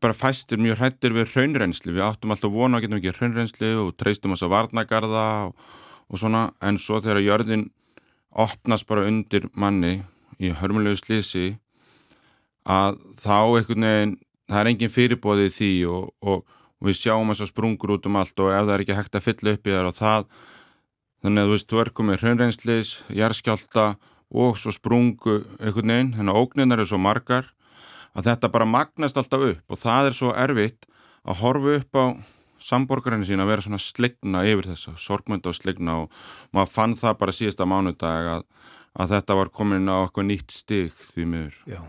bara fæstir mjög hrættir við hraunrensli við áttum alltaf vona að getum ekki hraunrensli og treystum þess að varnagarða og, og svona. En svo þegar jörðin opnast bara undir manni í hörmulegu slísi að þá einhvern veginn það er engin fyrirbóðið því og, og, og við sjáum þess að sprungur út um allt og ef það er ekki hægt að fylla upp í þar og það þannig að þú veist, þú er komið hraunrenslis, jærskjálta og svo sprungu einhvern veginn, þannig að ógninar eru svo margar að þetta bara magnast alltaf upp og það er svo erfitt að horfa upp á samborgarinu sína að vera svona slegna yfir þessa, sorgmynda og slegna og maður fann það bara síðasta mánudag að, að þetta var komin á okkur nýtt stig því miður. Já,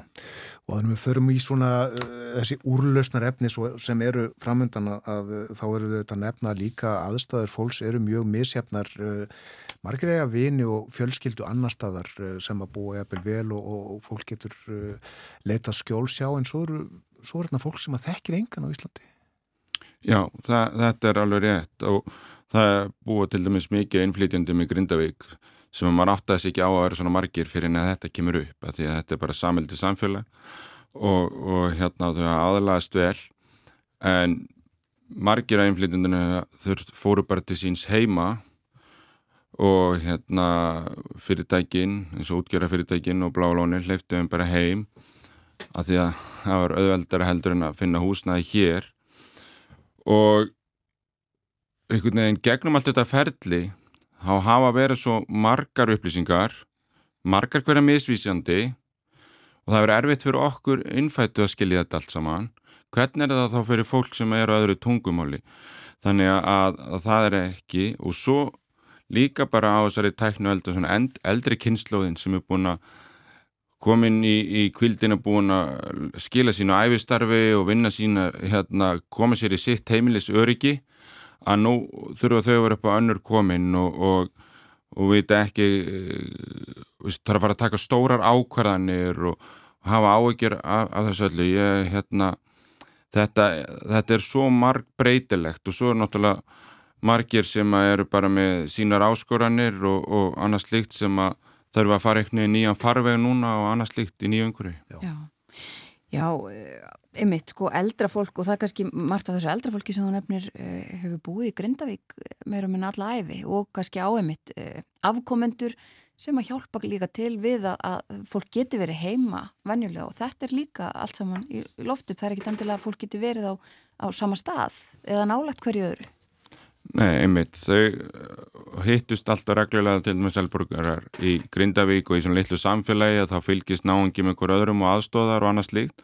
og þannig við förum í svona uh, þessi úrlausnar efni sem eru framöndan að, að þá eru þetta nefna líka aðstæður fólks eru mjög misjafnar uh, margir eiga vini og fjölskyldu annar staðar uh, sem að búa eppil vel og, og, og fólk getur uh, leita skjólsjá en svo eru svo er þetta fólk sem að þekkir engan á Íslandi. Já, það, þetta er alveg rétt. Og það búið til dæmis mikið innflytjandi með Grindavík sem maður áttaðis ekki á að vera svona margir fyrir en að þetta kemur upp að því að þetta er bara samildi samfélag og, og hérna þau aðlaðast vel. En margir af innflytjandunum þau fóru bara til síns heima og hérna fyrirtækin, eins og útgjara fyrirtækin og blálónin hleyftu þeim bara heim af því að það var auðveldara heldur en að finna húsnaði hér. Og einhvern veginn gegnum allt þetta ferli þá hafa verið svo margar upplýsingar margar hverja misvísjandi og það verið erfitt fyrir okkur innfættu að skilja þetta allt saman. Hvernig er það þá fyrir fólk sem eru öðru tungumáli? Þannig að, að það er ekki og svo líka bara á þessari tæknu eldur eld, eldri kynnslóðin sem er búin að komin í, í kvildina búin að skila sínu æfistarfi og vinna sína, hérna, koma sér í sitt heimilis öryggi að nú þurfa þau að vera upp á önnur komin og, og, og vita ekki þarf að fara að taka stórar ákvarðanir og, og hafa áökjur af, af þessu öllu. Ég, hérna, þetta, þetta er svo marg breytilegt og svo er náttúrulega margir sem eru bara með sínar áskoranir og annars líkt sem að þarf að fara eitthvað í nýjan farveg núna og annars líkt í nýju umhverju. Já, já ymitt, sko, eldra fólk og það er kannski margt af þessu eldra fólki sem þú nefnir uh, hefur búið í Grindavík meira með alla æfi og kannski á ymitt uh, afkomendur sem að hjálpa líka til við að, að fólk geti verið heima venjulega og þetta er líka allt saman í loftu, það er ekki endilega að fólk geti verið á, á sama stað eða nálagt hverju öðru. Nei, einmitt, þau hittust alltaf reglulega til með selburgarar í Grindavík og í svona litlu samfélagi að þá fylgist náðungi með hver öðrum og aðstóðar og annars líkt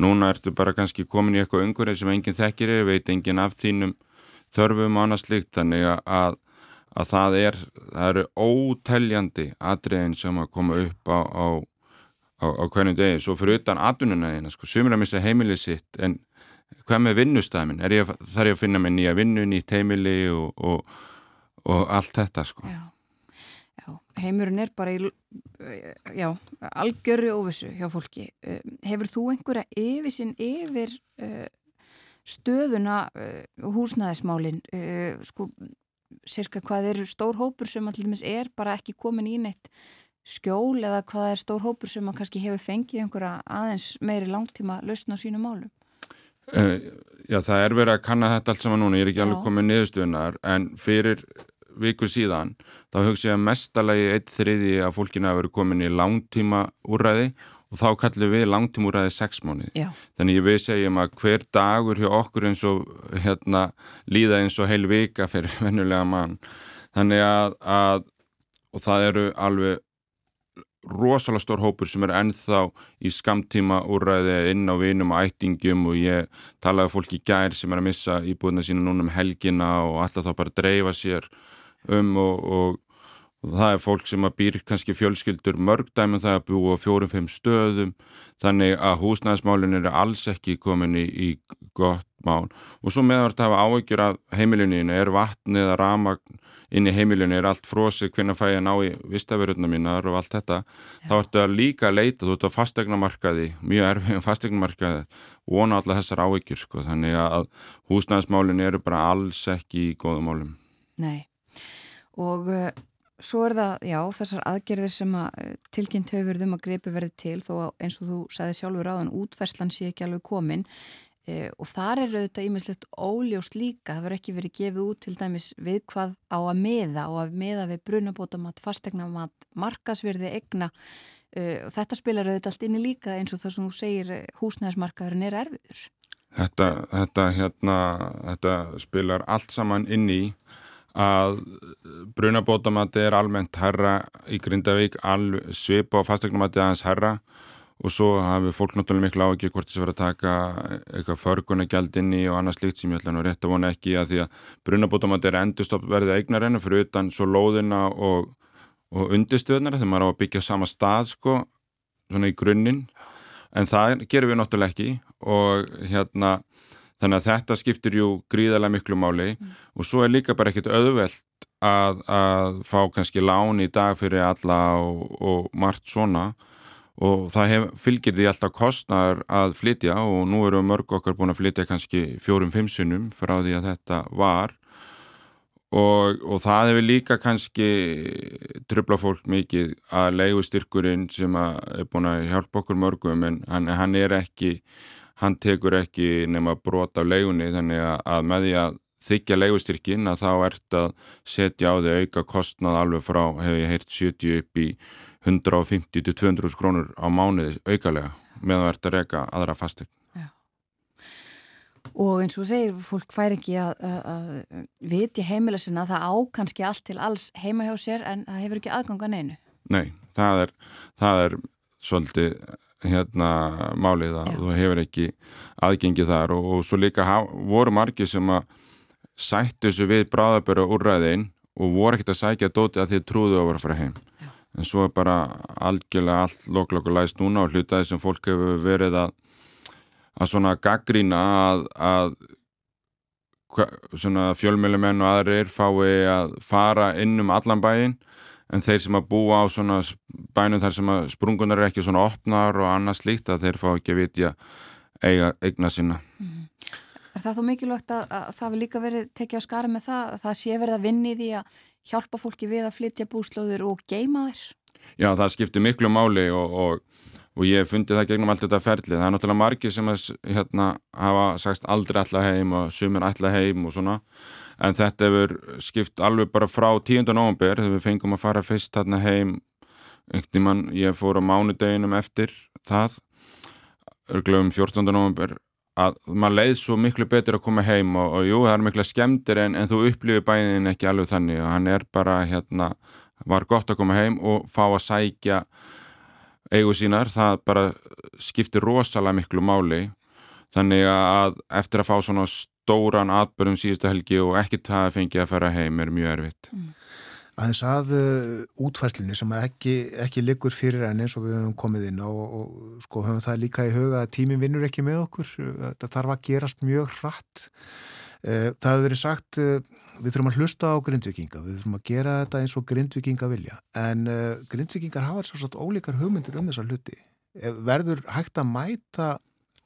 núna ertu bara kannski komin í eitthvað umhverfið sem enginn þekkir er, veit enginn af þínum þörfum og annars líkt þannig að, að það er það eru óteljandi atriðin sem að koma upp á, á, á, á hvernig degi, svo fyrir utan atununa þína, sko, sumir að missa heimilið sitt en hvað með vinnustæmin er að, þarf ég að finna mig nýja vinnu, nýtt heimili og, og, og allt þetta sko? Já Já, heimurinn er bara í já, algjörri óvissu hjá fólki. Eh, hefur þú einhverja yfirsinn yfir uh, stöðuna uh, húsnæðismálin uh, sko, cirka hvað eru stór hópur sem allir er bara ekki komin í neitt skjól eða hvað er stór hópur sem að kannski hefur fengið einhverja aðeins meiri langtíma lausn á sínu málum? Já, það er verið að kanna þetta allt saman núna, ég er ekki já. alveg komið niðurstöðunar en fyrir viku síðan þá hugsa ég að mestalagi eitt þriði að fólkina hafa verið komin í langtíma úræði og þá kallum við langtíma úræði sex. Já. Þannig ég við segjum að hver dagur hjá okkur eins og hérna líða eins og heil vika fyrir [laughs] vennulega mann. Þannig að, að og það eru alveg rosalega stór hópur sem er ennþá í skamtíma úrræði inn á vinum og ættingum og ég talaði fólki gær sem er að missa íbúðina sína núna um helgina og alltaf þá bara dreifa sér um og, og, og það er fólk sem að býr kannski fjölskyldur mörgdæmum það að búa fjórum-fimm stöðum. Þannig að húsnæðismálinn eru alls ekki komin í, í gott mál. Og svo meðan þetta hafa áökjur af heimiluninu er vatn eða ramagn inn í heimiluninu er allt frósið hvernig fæ ég ná í vistaverðuna mínar og allt þetta Já. þá ertu að líka leita þú ert á fastegnamarkaði mjög erfið fastegnamarkaði vona allar þessar áökjur sko. Þannig að húsnæðismálinn eru bara alls ekki í góðum málum. Nei og uh, svo er það, já, þessar aðgerðir sem að uh, tilkynnt höfur þum að greipi verði til þó eins og þú sagði sjálfur á þann útferðslan sé ekki alveg komin. Uh, og þar er þetta ímislegt óljóst líka, það verður ekki verið gefið út til dæmis við hvað á að meða og að meða við brunabótamat, fastegnamat, markasverði, egna og þetta spilar auðvitað allt inni líka eins og það sem þú segir húsnæðismarkaðurinn er erfiður. Þetta, þetta, hérna, þetta spilar allt saman inni í að brunabótamati er almennt herra í Grindavík, svip og fastegnumati aðeins herra og svo hafi fólk náttúrulega miklu á ekki hvort þess að vera að taka eitthvað förgunagjald inn í og annað slíkt sem ég ætla nú rétt að vona ekki að því að brunabótamati er endurstopp verðið eignar enn fyrir utan svo lóðina og, og undistöðnar þegar maður á að byggja sama stað sko, svona í grunninn. En það gerum við náttúrulega ekki og hérna Þannig að þetta skiptir jú gríðarlega miklu máli mm. og svo er líka bara ekkit auðvelt að, að fá kannski lán í dag fyrir alla og, og margt svona og það hef, fylgir því alltaf kostnar að flytja og nú eru mörg okkar búin að flytja kannski fjórum-fimsunum frá því að þetta var og, og það hefur líka kannski tröfla fólk mikið að leigustyrkurinn sem að er búin að hjálpa okkur mörgum en hann, hann er ekki hann tekur ekki nema brot af leigunni þannig að, að með því að þykja leigustyrkin að þá ert að setja á því auka kostnað alveg frá, hefur ég heyrt 70 upp í 150-200 krónur á mánuði aukalega meðan þú ert að reyka aðra fastegn. Og eins og segir, fólk fær ekki að, að, að vitja heimila sinna það á kannski allt til alls heima hjá sér en það hefur ekki aðgangan einu. Nei, það er, það er svolítið hérna málið að þú hefur ekki aðgengið þar og, og svo líka voru margi sem að sættu þessu við bráðaböru úrræðin og voru ekkert að sækja dóti að þið trúðu að vera fara heim. Já. en svo er bara algjörlega allt loklokkur læst núna og hlutaði sem fólk hefur verið að að svona gaggrína að, að svona fjölmjölumenn og aðrir fái að fara inn um allan bæin en þeir sem að búa á svona bænum þar sem að sprungunar er ekki svona opnar og annað slíkt að þeir fá ekki að vitja eiga eigna sinna mm. Er það þó mikilvægt að, að það vil líka verið tekið á skara með það að það sé verið að vinni því að hjálpa fólki við að flytja búslóður og geima þér? Já, það skiptir miklu máli og, og, og ég fundi það gegnum allt þetta ferli. Það er náttúrulega margir sem að, hérna, hafa sagst aldrei alltaf heim og sumir alltaf heim og svona en þetta hefur skipt alveg bara frá 10. november þegar við fengum að fara fyrst hérna heim einhvern mann, ég fór á mánudeginum eftir það örglöfum 14. november að maður leið svo miklu betur að koma heim og, og jú, það er mikla skemmtir en, en þú upplifir bæðin ekki alveg þannig og hann er bara, hérna, var gott að koma heim og fá að sækja eigu sínar, það bara skiptir rosalega miklu máli. Þannig að eftir að fá svona stóran atbyrjum síðustu helgi og ekki það að fengi að fara heim er mjög erfitt. Mm aðeins að uh, útfæslinni sem ekki, ekki liggur fyrir enn eins og við höfum komið inn og, og sko höfum það líka í huga að tímin vinnur ekki með okkur. Þetta þarf að gerast mjög hratt. Uh, það hefur verið sagt uh, við þurfum að hlusta á grindvikinga við þurfum að gera þetta eins og grindvikinga vilja. En uh, grindvikingar hafa svolítið ólíkar hugmyndir um þessa hluti. Uh, verður hægt að mæta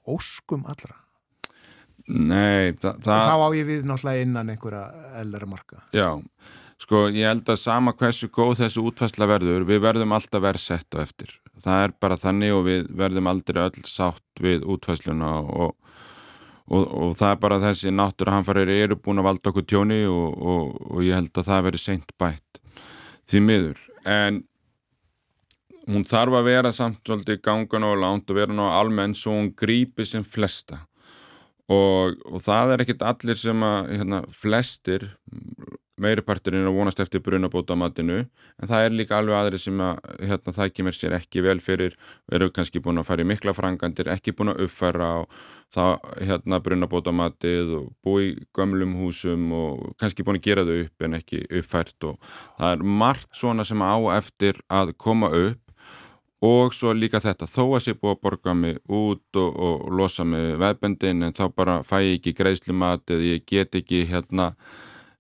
óskum allra? Nei, þa það... Þá á ég við náttúrulega innan einhverja eldara marka. Já Sko ég held að sama hversu góð þessu útfæsla verður, við verðum alltaf verð sett á eftir. Það er bara þannig og við verðum aldrei öll sátt við útfæsluna og, og, og það er bara þessi náttúru hanfarir eru búin að valda okkur tjóni og, og ég held að það veri seint bætt því miður. En hún þarf að vera samt svolítið gangan og lánt og vera ná almenn svo hún grípi sem flesta og það er ekkit allir sem að hérna, flestir meiriparturinn að vonast eftir brunabótamatinu en það er líka alveg aðri sem að hérna, það kemur sér ekki vel fyrir eru kannski búin að fara í mikla frangandir ekki búin að uppfæra það hérna brunabótamatið og búi í gömlum húsum og kannski búin að gera þau upp en ekki uppfært og það er margt svona sem á eftir að koma upp og svo líka þetta, þó að sé búið að borga mig út og, og losa mig veðbendin en þá bara fæ ég ekki greiðslumat eða ég get ekki hérna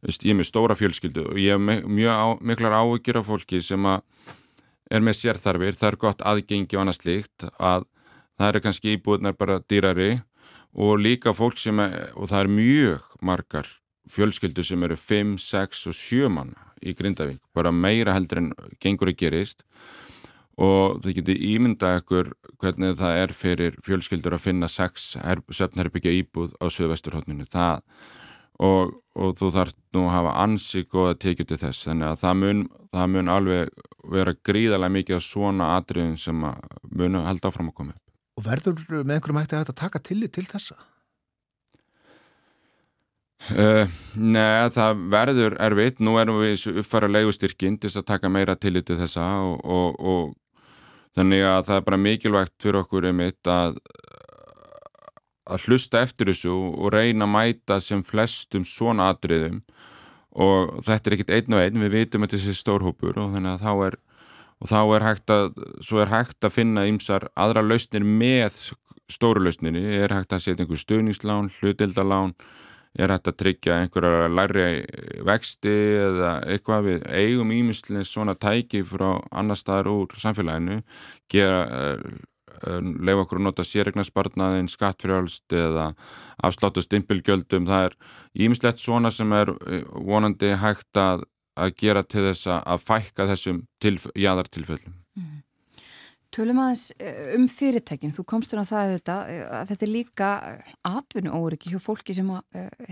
ég er með stóra fjölskyldu og ég hef mjög miklar áhugir af fólki sem er með sérþarfir, það er gott aðgengi og annað slíkt að það eru kannski íbúðnar bara dýrari og líka fólk sem er, og það er mjög margar fjölskyldu sem eru 5, 6 og 7 manna í Grindavík, bara meira heldur en gengur að gerist. Og þau getur ímyndað ekkur hvernig það er fyrir fjölskyldur að finna 6 söfnherbyggja íbúð á söðvesturhóttminu, það og, og þú þarf nú að hafa ansi góða tekið til þess þannig að það mun, það mun alveg vera gríðarlega mikið af svona atriðin sem munu held áfram að koma upp. Og verður með einhverjum hætti að taka tillit til þessa? Uh, Nei, það verður erfitt, nú erum við uppfæra leigustyrkinn til að taka meira tillit til þessa og, og, og þannig að það er bara mikilvægt fyrir okkur einmitt að að hlusta eftir þessu og reyna að mæta sem flestum svona atriðum. Og þetta er ekkit einn og einn, við vitum að þetta er stórhópur og þannig að þá er og þá er hægt að, er hægt að finna ymsar aðra lausnir með stóru lausninni, er hægt að setja einhver stuðningslán, hlutildalán er hægt að tryggja einhverja læri vexti eða eitthvað? Við eigum ímyndslinn svona tæki frá annar staðar úr samfélaginu. Gera leiða okkur að nota sérregnarspartnaðin, skattfrjálst eða afsláttu stimpilgjöldum. Það er ímislegt svona sem er vonandi hægt að, að gera til þess að fækka þessum tilf jáðartilfellum. Mm. Tölum aðeins eh, um fyrirtækin, þú komstur á það þetta, eh, að þetta er líka eh, atvinnu óryggi hjá fólki sem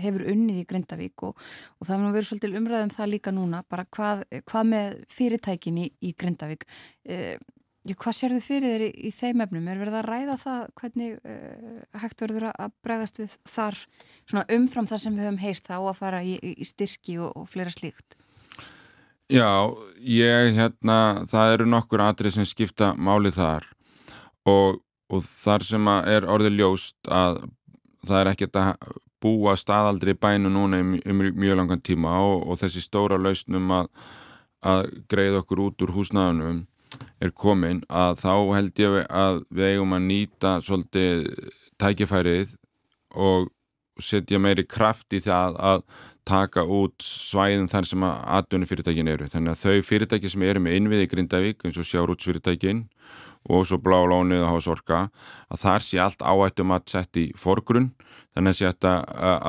hefur unnið í Grindavík og, og það verður svolítil umræðum það líka núna, bara hvað, hvað með fyrirtækin í, í Grindavík, eh, hvað sér þau fyrir þeir í, í þeim efnum? Er verið að ræða það hvernig eh, hægt verður að bregðast við þar umfram það sem við höfum heyrt þá að fara í, í styrki og, og fleira slíkt? Já, ég, hérna, það eru nokkur atrið sem skipta máli þar og, og þar sem er orðið ljóst að það er ekkert að búa staðaldri bænu núna um, um mjög langan tíma og, og þessi stóra lausnum að, að greið okkur út úr húsnaðunum er komin að þá held ég að við eigum að nýta svolítið tækifærið og setja meiri kraft í það að taka út svæðin þar sem að atvinni fyrirtækin eru. Þannig að þau fyrirtæki sem eru með innviði Grindavík eins og sjárútsfyrirtækin og svo blá lónið og hásorka að þar sé allt áættum að setja í forgrunn þannig að sé að,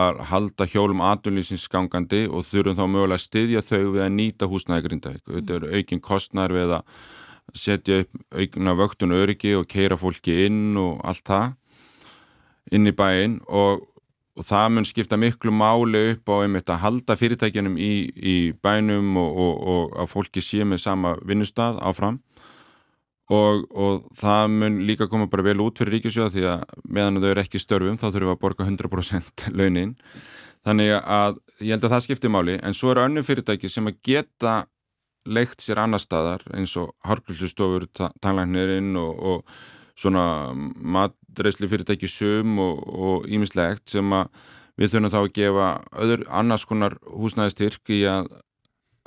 að halda hjólum atvinnlýsins gangandi og þurfum þá mögulega að styðja þau við að nýta húsnæði Grindavík. Þetta eru aukinn kostnar við að setja upp aukna vöktun öryggi og keira fólki inn og allt það inn í bæinn og og það mun skipta miklu máli upp á einmitt að halda fyrirtækjanum í, í bænum og, og, og að fólki sé með sama vinnustad áfram. Og, það mun líka koma bara vel út fyrir ríkisjóða því að meðan þau eru ekki störfum þá þurfum við að borga 100% [laughs] launin. Þannig að ég held að það skipti máli en svo eru önnu fyrirtæki sem að geta leikt sér annar staðar eins og harkulustofur, tanglæknirinn og svona matreysli fyrirtæki sum og ímislegt sem að við þurfum þá að gefa öður annars konar húsnæðistyrk í að,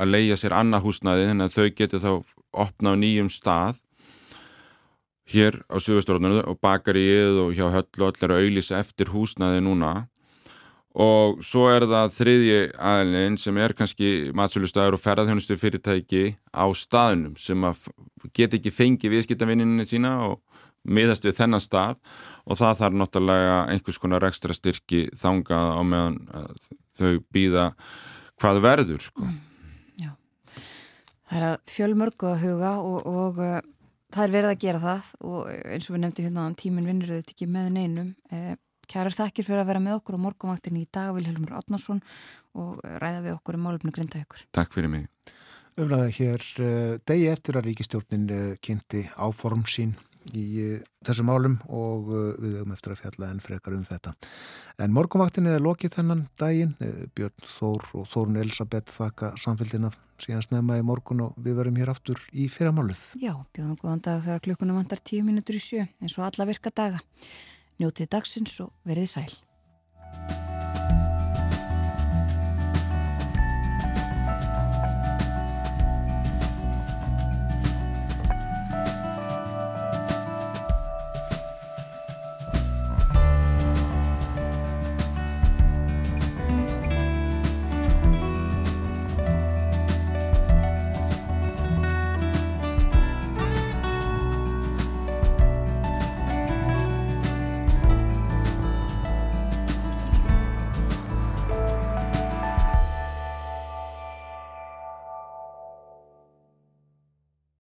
að leia sér annað húsnæði þannig að þau getur þá opna á nýjum stað hér á Suðvesturrónunu og bakaríið og hjá höll og allir að auðlýsa eftir húsnæði núna og svo er það þriðji aðlinn sem er kannski matsölustæður og ferðarþjónustu fyrirtæki á staðunum sem get ekki fengi viðskiptavinninni sína og miðast við þennan stað og það þarf náttúrulega einhvers konar ekstra styrki þangað á meðan þau býða hvað verður sko. Já, það er að fjölmörgu að huga og, og uh, það er verið að gera það og eins og við nefndum hérna tíminn vinnur þetta ekki með neinum. Eh, Kærar þakkir fyrir að vera með okkur á morgunvaktinni í dag Vilhelmur Otnarsson og ræða við okkur um málumnu grinda ykkur. Takk fyrir mig. Umræða hér uh, degi eftir að ríkistjórnin uh, kynnti áform sín í eh, þessum málum og eh, við höfum eftir að fjalla enn frekar um þetta. En morgunvaktin er lokið þennan daginn, eh, Björn Þór og Þórun Elisabeth þakka samfélgina síðan snemma í morgun og við verum hér aftur í fyrramáluð. Já, bjóðum góðan dag þegar klukkunum vandar tíu mínútur í sjö eins og alla virka daga. Njótið dagsins og verið sæl.